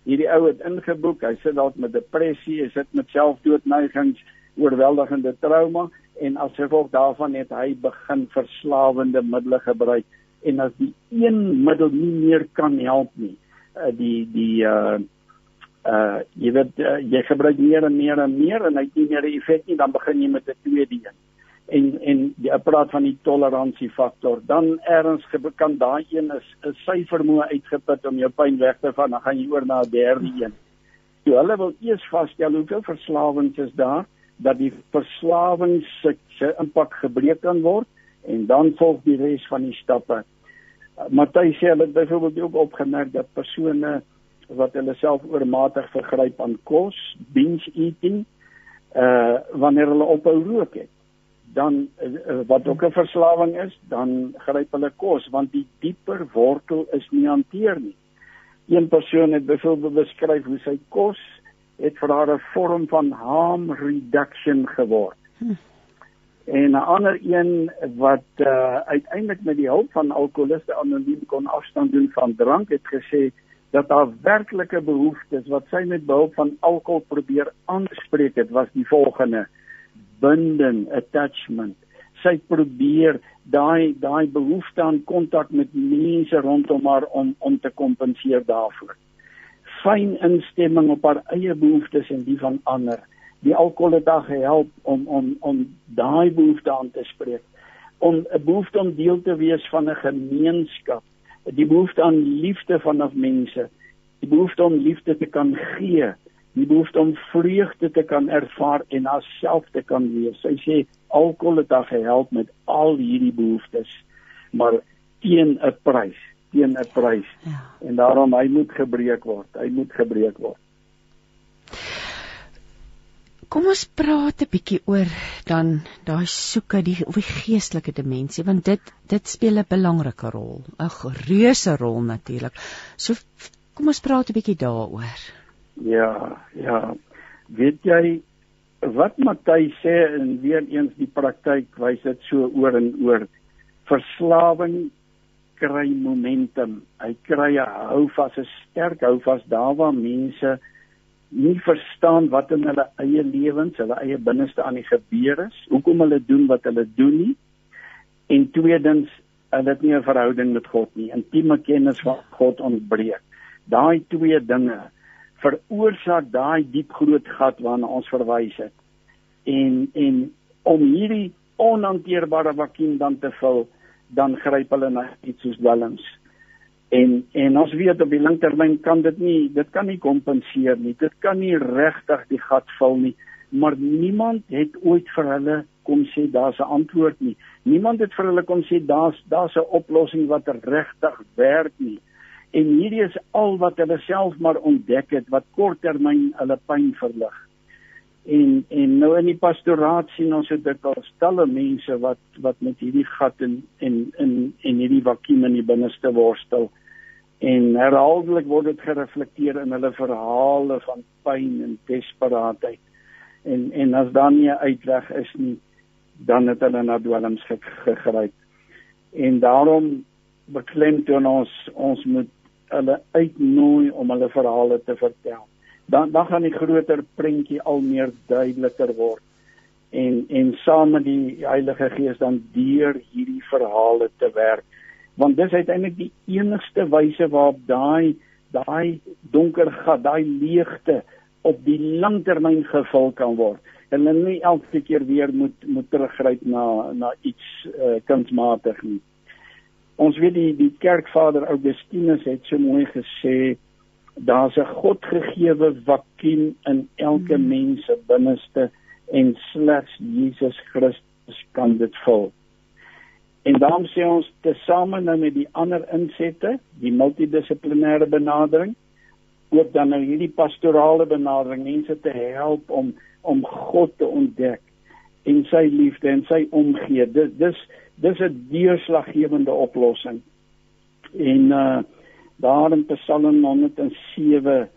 Hierdie ou het ingeboek, hy sit dalk met depressie, hy sit met selfdoodneigings, oorweldigende trauma en as gevolg daarvan het hy begin verslawende middele gebruik en as die een middel nie meer kan help nie, uh, die die uh uh jy weet uh, jy gebruik meer en meer en meer en hy het nie meer effek nie, dan begin jy met 'n tweede een en en jy praat van die toleransiefaktor dan erns kan daai een is 'n sy vermoë uitgeput om jou pyn weg te vat dan gaan jy oor na 'n derde een. So hulle wil eers vasstel hoeveel verslawings is daar dat die verslawing se impak gebreek kan word en dan volg die res van die stappe. Matthys sê hulle het byvoorbeeld ook opgemerk dat persone wat hulle self oormatig vergryp aan kos, binge eating, uh wanneer hulle ophou rook het dan uh, wat ook 'n verslawing is, dan gryp hulle kos want die dieper wortel is nie hanteer nie. Een persoon het byvoorbeeld beskryf hoe sy kos het vir haar 'n vorm van harm reduction geword. Hm. En 'n ander een wat uh, uiteindelik met die hulp van alkoholiste anoniem kon afstand doen van drank het gesê dat haar werklike behoeftes wat sy met behulp van alkohol probeer aanspreek het was die volgende: binding attachment. Sy probeer daai daai behoefte aan kontak met mense rondom haar om om te kompenseer daarvoor. Fyn instemming op haar eie behoeftes en die van ander. Die alkohol het haar gehelp om om om daai behoefte aan te spreek. Om 'n behoefte om deel te wees van 'n gemeenskap. Die behoefte aan liefde vanaf mense. Die behoefte om liefde te kan gee die behoefte om vreugde te kan ervaar en haarself te kan wees. Sy sê alkohol het haar gehelp met al hierdie behoeftes, maar teen 'n prys, teen 'n prys. Ja. En daarom hy moet gebreek word. Hy moet gebreek word. Kom ons praat 'n bietjie oor dan daai soeke die of die geestelike dimensie want dit dit speel 'n belangrike rol, 'n reuse rol natuurlik. So kom ons praat 'n bietjie daaroor. Ja, ja. Weet jy wat Matthys sê en weer eens die praktyk wys dit so oor en oor verslawing kry momentum. Hy kry 'n houvas, 'n sterk houvas daar waar mense nie verstaan wat in hulle eie lewens, hulle eie binneste aan die gebeur is, hoekom hulle doen wat hulle doen nie. En tweedens, hulle het nie 'n verhouding met God nie. Intieme kennis van God ontbreek. Daai twee dinge veroorsaak daai diep groot gat waarna ons verwys het. En en om hierdie onhanteerbare vakuum dan te vul, dan gryp hulle na iets soos dwelms. En en ons weet op die langtermyn kan dit nie dit kan nie kompenseer nie. Dit kan nie regtig die gat vul nie. Maar niemand het ooit vir hulle kom sê daar's 'n antwoord nie. Niemand het vir hulle kom sê daar's daar's 'n oplossing wat regtig werk nie. En hierdie is al wat hulle self maar ontdek het wat korttermyn hulle pyn verlig. En en nou in die pastoraat sien ons dit al stelle mense wat wat met hierdie gat en en en en hierdie vakuum in die binneste worstel en herhaaldelik word dit gereflekteer in hulle verhale van pyn en desperaatheid. En en as dan nie 'n uitweg is nie, dan het hulle na dwelms gegryp. En daarom beklemtoon ons ons moet hulle uitnooi om hulle verhale te vertel. Dan dan gaan die groter prentjie al meer duideliker word en en saam met die Heilige Gees dan deur hierdie verhale te werk want dis uiteindelik die enigste wyse waarop daai daai donker gat, daai leegte op die langtermyn gevul kan word. En hulle nie elke keer weer moet moet teruggryp na na iets uh, kunsmatig nie. Ons weet die die kerkvader Augustinus het so mooi gesê daar's 'n godgegewe vakuum in elke hmm. mens se binneste en slegs Jesus Christus kan dit vul. En daarom sê ons tesame nou met die ander insette, die multidissiplinêre benadering, ook dan nou hierdie pastorale benadering, mense te help om om God te ontdek en sy liefde en sy omgee. Dis dis dis 'n deurslaggewende oplossing. En uh daar in Psalm 107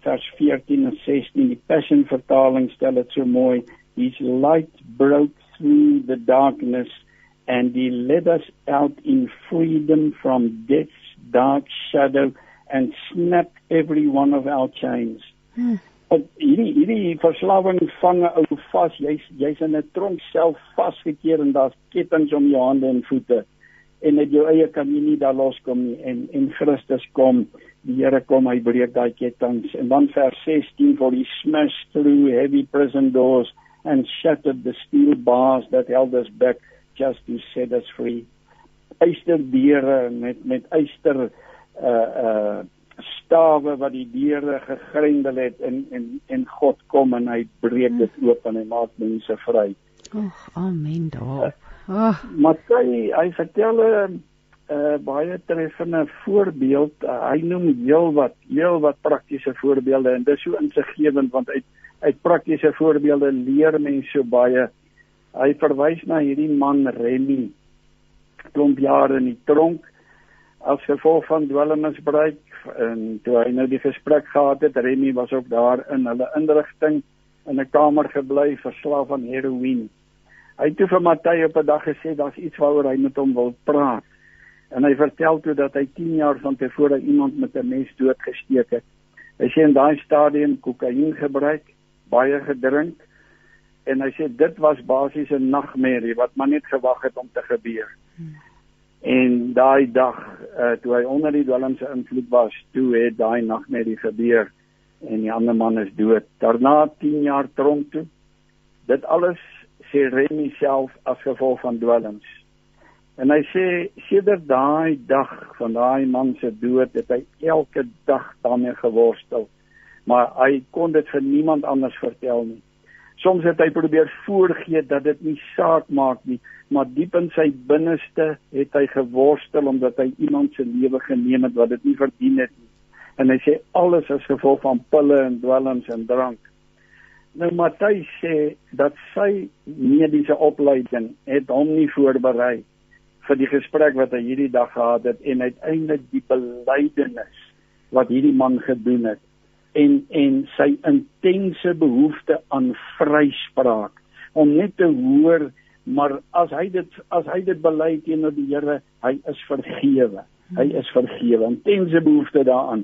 vers 14 en 16, die Passion vertaling stel dit so mooi, his light broke through the darkness and he led us out in freedom from death's dark shadow and snapped every one of our chains. Hmm. Op hierdie hierdie verslawing vang 'n ou vas. Jy's jy's in 'n tronk self vasgekeer en daar's kettinge om jou hande en voete. En met jou eie kan jy nie daar loskom nie en en Christus kom. Die Here kom, hy breek daai kettinge. En dan vers 16 for he smashed through heavy prison doors and shattered the steel bars that held us back just to set us free. Eyster deure met met eyster uh uh stawe wat die deure gegrendel het en en en God kom en hy breek dit oop en hy maak mense vry. Ag, amen daar. Ag, Matthys, hy vertel 'n uh, baie treffende voorbeeld. Uh, hy noem heelwat heelwat praktiese voorbeelde en dis so insiggewend want uit uit praktiese voorbeelde leer mense so baie hy verwys na hierdie man Remy klomp jare in die tronk as gevolg van dwelmmisbruik en toe hy nou die gesprek gehad het Remy was ook daar in hulle inrigting in 'n kamer gebly verslaaf aan heroïne hy het toe vir Matthys op 'n dag gesê daar's iets waaroor hy met hom wil praat en hy vertel toe dat hy 10 jaar van tevore iemand met 'n mes doodgesteek het hy sê in daai stadium kokain gebruik baie gedrink en hy sê dit was basies 'n nagmerrie wat maar net gewag het om te gebeur. Hmm. En daai dag uh, toe hy onder die dwelmse invloed was, toe het daai nagmerrie gebeur en die ander man is dood. Daarna 10 jaar tronk toe. Dit alles sê Remy self as gevolg van dwelms. En hy sê sedert daai dag van daai man se dood het hy elke dag daarmee geworstel. Maar hy kon dit vir niemand anders vertel nie. Soms het hy probeer voorgee dat dit nie saak maak nie, maar diep in sy binneste het hy geworstel omdat hy iemand se lewe geneem het wat dit nie verdien het nie. En hy sê alles is gevolg van pille en dwelms en drank. Nou Matthys sê dat sy mediese opleiding het hom nie voorberei vir die gesprek wat hy hierdie dag gehad het en uiteindelik die belydenis wat hierdie man gedoen het en en sy intense behoefte aan vryspraak. Om net te hoor maar as hy dit as hy dit bely teenoor die Here hy is vergewe. Hy is vergewe. Intense behoefte daaraan.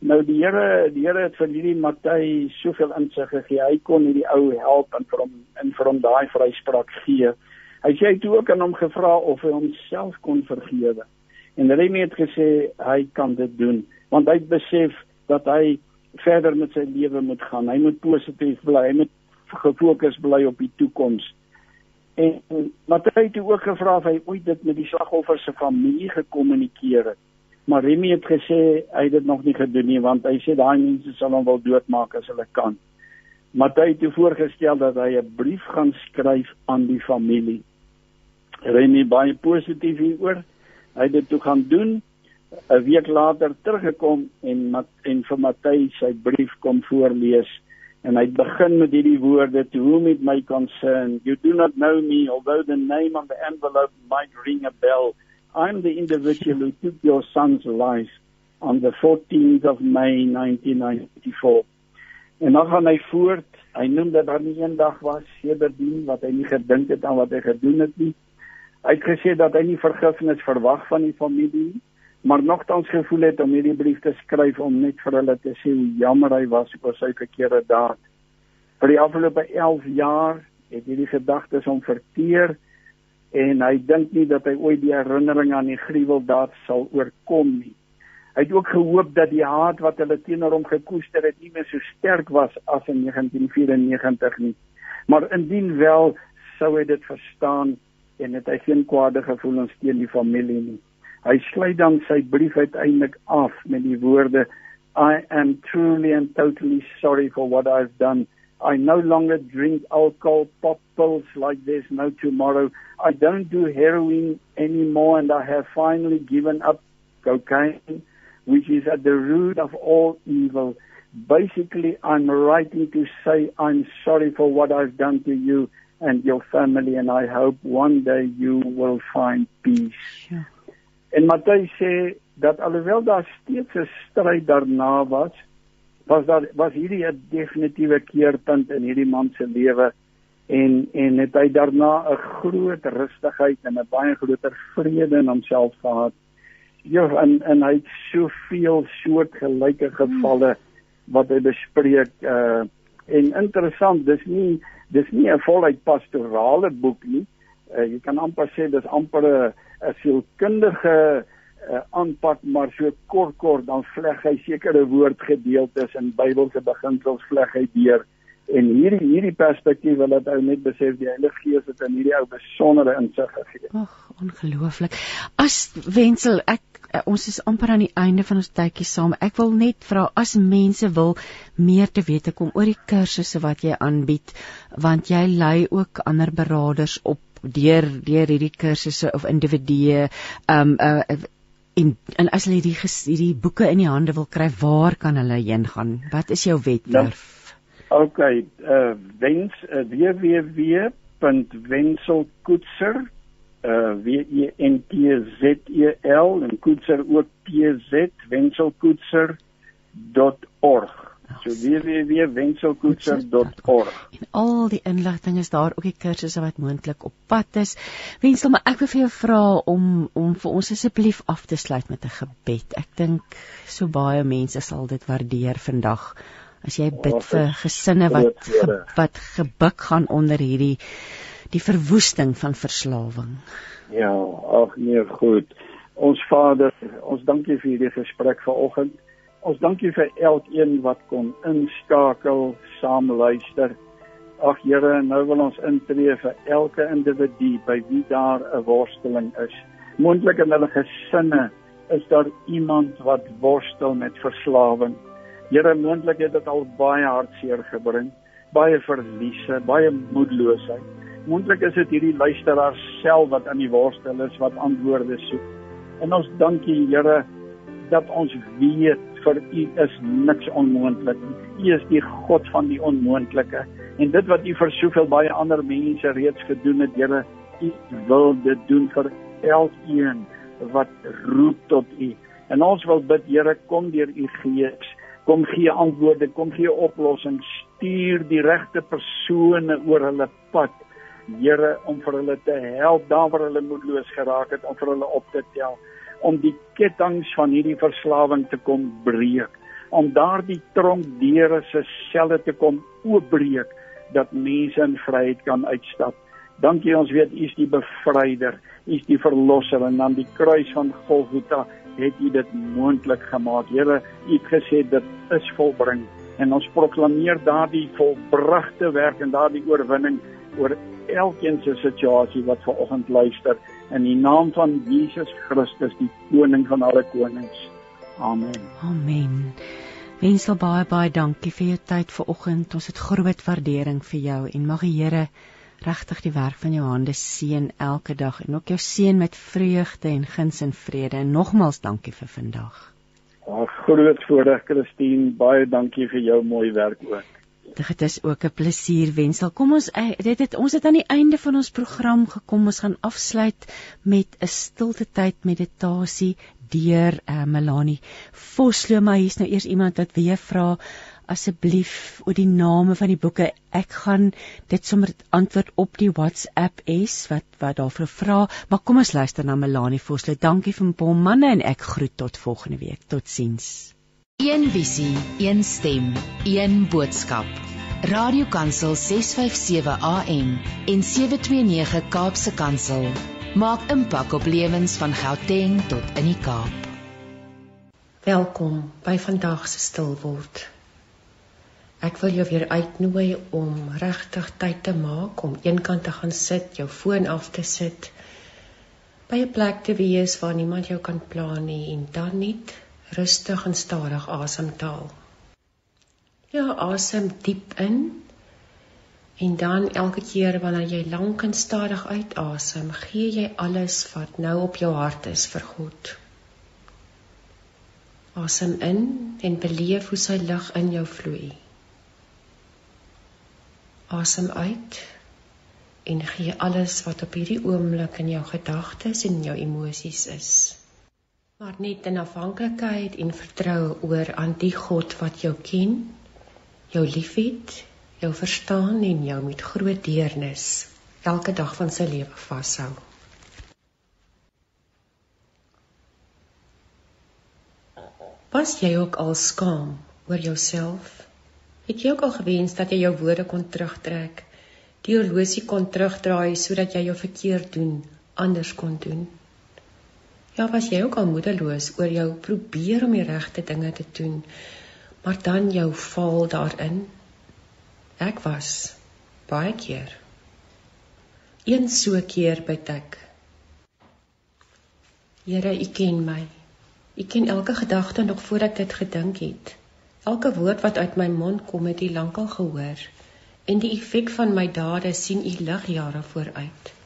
Nou die Here die Here het vir hierdie Matthys soveel insig gegee. Hy kon hierdie ou help en vir hom en vir hom daai vryspraak gee. Hy sê hy toe ook aan hom gevra of hy homself kon vergewe. En Remy het gesê hy kan dit doen. Want hy besef dat hy verder met sy lewe moet gaan. Hy moet positief bly. Hy moet gefokus bly op die toekoms. En Matthys het ook gevra of hy ooit dit met die slagoffer se familie gekommunikeer het. Maar Remy het gesê hy het dit nog nie gedoen nie want hy sê daai mense sal hom wil doodmaak as hulle kan. Matthys het voorgestel dat hy 'n brief gaan skryf aan die familie. Remy baie positief hieroor. Hy het dit toe gaan doen 'n week later teruggekom en en vir Matthys sy brief kom voorlees. En hy begin met hierdie woorde to whom it may concern you do not know me although the name on the envelope might ring a bell. I'm the individual who took your son's life on the 14th of May 1994 en dan gaan hy voort. Hy noem dat daar nie een dag was sedertdien wat hy nie gedink het aan wat hy gedoen het nie. Hy het gesê dat hy nie vergifnis verwag van die familie nie maar nogtans gevoel het om hierdie brief te skryf om net vir hulle te sê hoe jammer hy was oor sy verkeerde daad. Vir die afgelope 11 jaar het hierdie gedagtes hom verteer en hy dink nie dat hy ooit die herinnering aan die gruweldaad sal oorkom nie. Hy het ook gehoop dat die haat wat hulle teenoor hom gekoester het nie meer so sterk was as in 1994 nie. Maar indien wel sou hy dit verstaan en het hy geen kwaade gevoelens teen die familie nie. Hy sluit dan sy brief uiteindelik af met die woorde I am truly and totally sorry for what I've done. I no longer drink alcohol, pop pills like there's no tomorrow. I don't do heroin anymore and I have finally given up cocaine, which is at the root of all evil. Basically, I'm writing to say I'm sorry for what I've done to you and your family and I hope one day you will find peace. Sure. En Matthys sê dat alhoewel daar steeds 'n stryd daarna was, was daar was hierdie 'n definitiewe keerpunt in hierdie man se lewe en en het hy daarna 'n groot rustigheid en 'n baie groter vrede in homself gehad. Ja, en en hy het soveel soortgelyke gevalle wat hy bespreek uh en interessant, dis nie dis nie 'n voluit pastorale boek nie. Uh, jy kan amper sê dis amper 'n 'n sielkundige uh, aanpak maar so kort kort dan vleg hy sekere woordgedeeltes in Bybelse beginsels vleg hy deur en hierdie hierdie perspektief wil dat ou net besef die Heilige Gees het in hierdie ou besondere insig gegee. Ag, ongelooflik. As wensel ek uh, ons is amper aan die einde van ons tydjie saam. Ek wil net vra as mense wil meer te wete kom oor die kursusse wat jy aanbied want jy lei ook ander beraders op deur deur hierdie kursusse of individue um uh, en en as hulle hierdie hierdie boeke in die hande wil kry, waar kan hulle heen gaan? Wat is jou webwerf? OK, uh wens uh, www.wenselkoetser uh w e n t z e l en koetser ook t z wenselkoetser.org So www.wenselkoetser.org. En al die inligting is daar ook die kursusse wat moontlik op pad is. Wensel, maar ek wil vir jou vra om om vir ons asseblief af te sluit met 'n gebed. Ek dink so baie mense sal dit waardeer vandag as jy bid vir gesinne wat ge, wat gebuk gaan onder hierdie die verwoesting van verslawing. Ja, ag nee, goed. Ons Vader, ons dankie vir hierdie gesprek vanoggend. Ons dankie vir elkeen wat kon inskakel, saam luister. Ag Here, nou wil ons intree vir elke individu by wie daar 'n worsteling is. Moontlik in hulle gesinne is daar iemand wat worstel met verslawing. Here, moontlik het dit al baie hartseer gebring, baie verliese, baie moedeloosheid. Moontlik is dit hierdie luisteraar self wat aan die worstel is, wat antwoorde soek. En ons dankie Here dat ons weet vir u is niks onmoontlik nie. U is die God van die onmoontlike. En dit wat u vir soveel baie ander mense reeds gedoen het, Here, u wil dit doen vir elkeen wat roep tot u. En ons wil bid, Here, kom deur u Gees kom gee antwoorde, kom gee oplossings, stuur die regte persone oor hulle pad. Here om vir hulle te help daar waar hulle moedeloos geraak het om vir hulle op te tel om die kettinge van hierdie verslawing te kom breek om daardie tronk deure se selle te kom oopbreek dat mense in vryheid kan uitstap. Dankie ons weet u is die bevryder, u is die verlosser en aan die kruis van Golgotha het u dit moontlik gemaak. Here, u het gesê dit is volbring en ons proklameer daardie volbragte werk en daardie oorwinning oor elkeen se situasie wat ver oggend luister in die naam van Jesus Christus die koning van alle konings. Amen. Amen. Wensel baie baie dankie vir jou tyd vanoggend. Ons het groot waardering vir jou en mag die Here regtig die werk van jou hande seën elke dag en ook jou seën met vreugde en guns en vrede. En nogmals dankie vir vandag. Ag groot voorreg Christine, baie dankie vir jou mooi werk ook. Dit is ook 'n plesier wensel. Kom ons eh, dit het ons het aan die einde van ons program gekom. Ons gaan afsluit met 'n stilte tyd meditasie deur uh, Melanie Vosloo, maar hier's nou eers iemand wat weer vra asseblief oor die name van die boeke. Ek gaan dit sommer antwoord op die WhatsApp S wat wat daarvoor vra, maar kom ons luister na Melanie Vosloo. Dankie vir hom manne en ek groet tot volgende week. Totsiens. Een visie, een stem, een boodskap. Radiokansel 657 AM en 729 Kaapse Kansel maak impak op lewens van Gauteng tot in die Kaap. Welkom by vandag se stil word. Ek wil jou weer uitnooi om regtig tyd te maak om eenkant te gaan sit, jou foon af te sit, by 'n plek te wees waar niemand jou kan pla nie en dan net rustig en stadig asemhaal. Ja, asem diep in En dan elke keer wanneer jy lank en stadig uitasem, gee jy alles wat nou op jou hart is vir God. Asem in en beleef hoe sy lig in jou vloei. Asem uit en gee alles wat op hierdie oomblik in jou gedagtes en jou emosies is. Maar net in afhanklikheid en vertroue oor aan die God wat jou ken, jou liefhet jou verstaan en jou met groot deernis elke dag van sy lewe vashou. Was jy ook al skaam oor jouself? Het jy ook al gewens dat jy jou woorde kon terugtrek, die horlosie kon terugdraai sodat jy jou verkeerd doen anders kon doen? Ja, was jy ook al moedeloos oor jou probeer om die regte dinge te doen, maar dan jou val daarin Ek was baie keer. Een so keer bid ek. Here, U ken my. U ken elke gedagte nog voor ek dit gedink het. Elke woord wat uit my mond kom, het U lankal gehoor. En die effek van my dade sien U ligjare vooruit.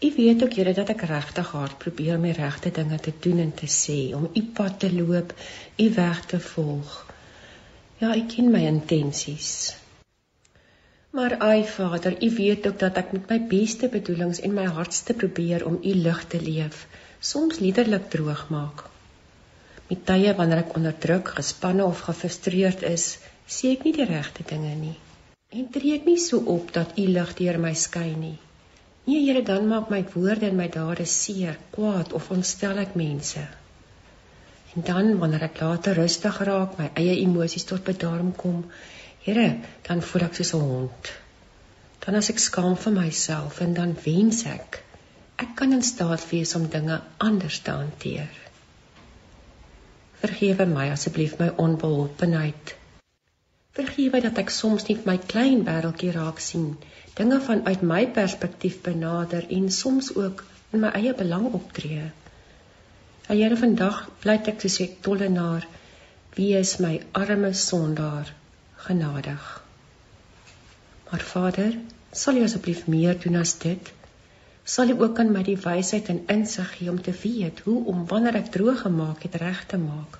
U weet ook Here dat ek regtig hard probeer om die regte dinge te doen en te sê, om U pad te loop, U weg te volg. Ja, U ken my intensies. Maar ai Vader, U weet ook dat ek met my beste bedoelings en my hardste probeer om U lig te leef, soms liderlik droog maak. Met tye wanneer ek onder druk, gespanne of gefrustreerd is, sê ek nie die regte dinge nie. En tree ek nie so op dat U lig deur my skyn nie. Nee Here, dan maak my woorde en my dade seer, kwaad of ontstel ek mense. En dan wanneer ek later rustig raak, my eie emosies tot bedaring kom, Here, dan voel ek soos 'n hond. Dan as ek skaam vir myself en dan wens ek ek kan in staat wees om dinge anders te hanteer. Vergewe my asseblief my onbeholpenheid. Vergewe dat ek soms net my klein wêreldjie raak sien, dinge vanuit my perspektief benader en soms ook in my eie belang optree. Here, vandag pleit ek soos 'n tollenaar, wie is my arme sondaar? genadig. Maar Vader, sal U asseblief meer doen as dit? Sal U ook aan my die wysheid en insig gee om te weet hoe om wanneer ek droog gemaak het reg te maak?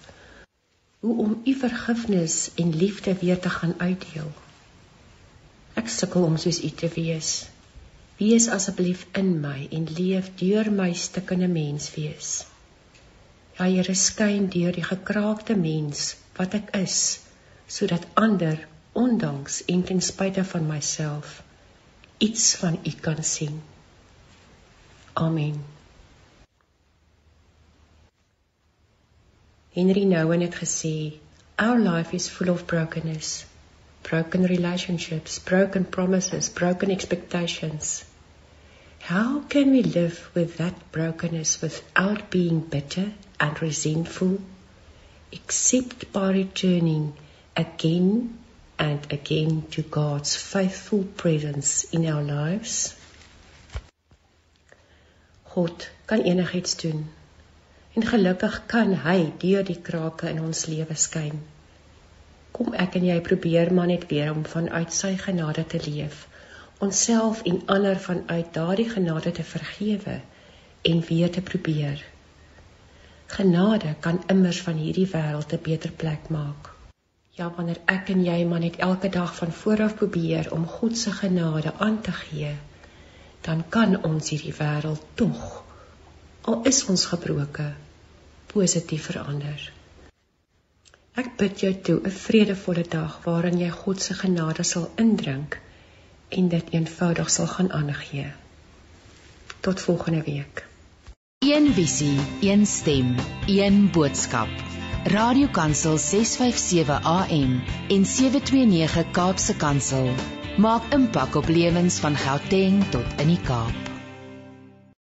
Hoe om U vergifnis en liefde weer te gaan uitdeel? Ek sukkel om soos U te wees. Wees asseblief in my en leef deur my stukkende mens wees. Ja, Here skyn deur die gekraakte mens wat ek is sodat ander ondanks en ten spyte van myself iets van u kan sien. Amen. Henry Nouwen het gesê, "Our life is full of brokenness, broken relationships, broken promises, broken expectations." How can we live with that brokenness without being bitter and resentful, except by returning again and again to God's faithful presence in our lives? God kan enigiets doen. En gelukkig kan hy deur die krake in ons lewe skyn. Kom ek en jy probeer maar net weer om vanuit sy genade te leef onsself en ander vanuit daardie genade te vergewe en weer te probeer. Genade kan immers van hierdie wêreld 'n beter plek maak. Ja, wanneer ek en jy maar net elke dag van vooraf probeer om God se genade aan te gee, dan kan ons hierdie wêreld tog al is ons gebroke positief verander. Ek bid jou toe 'n vredevolle dag waarin jy God se genade sal indrink en dit eenvoudig sal gaan aangee. Tot volgende week. Een visie, een stem, een boodskap. Radiokansel 657 AM en 729 Kaapse Kansel maak impak op lewens van Gauteng tot in die Kaap.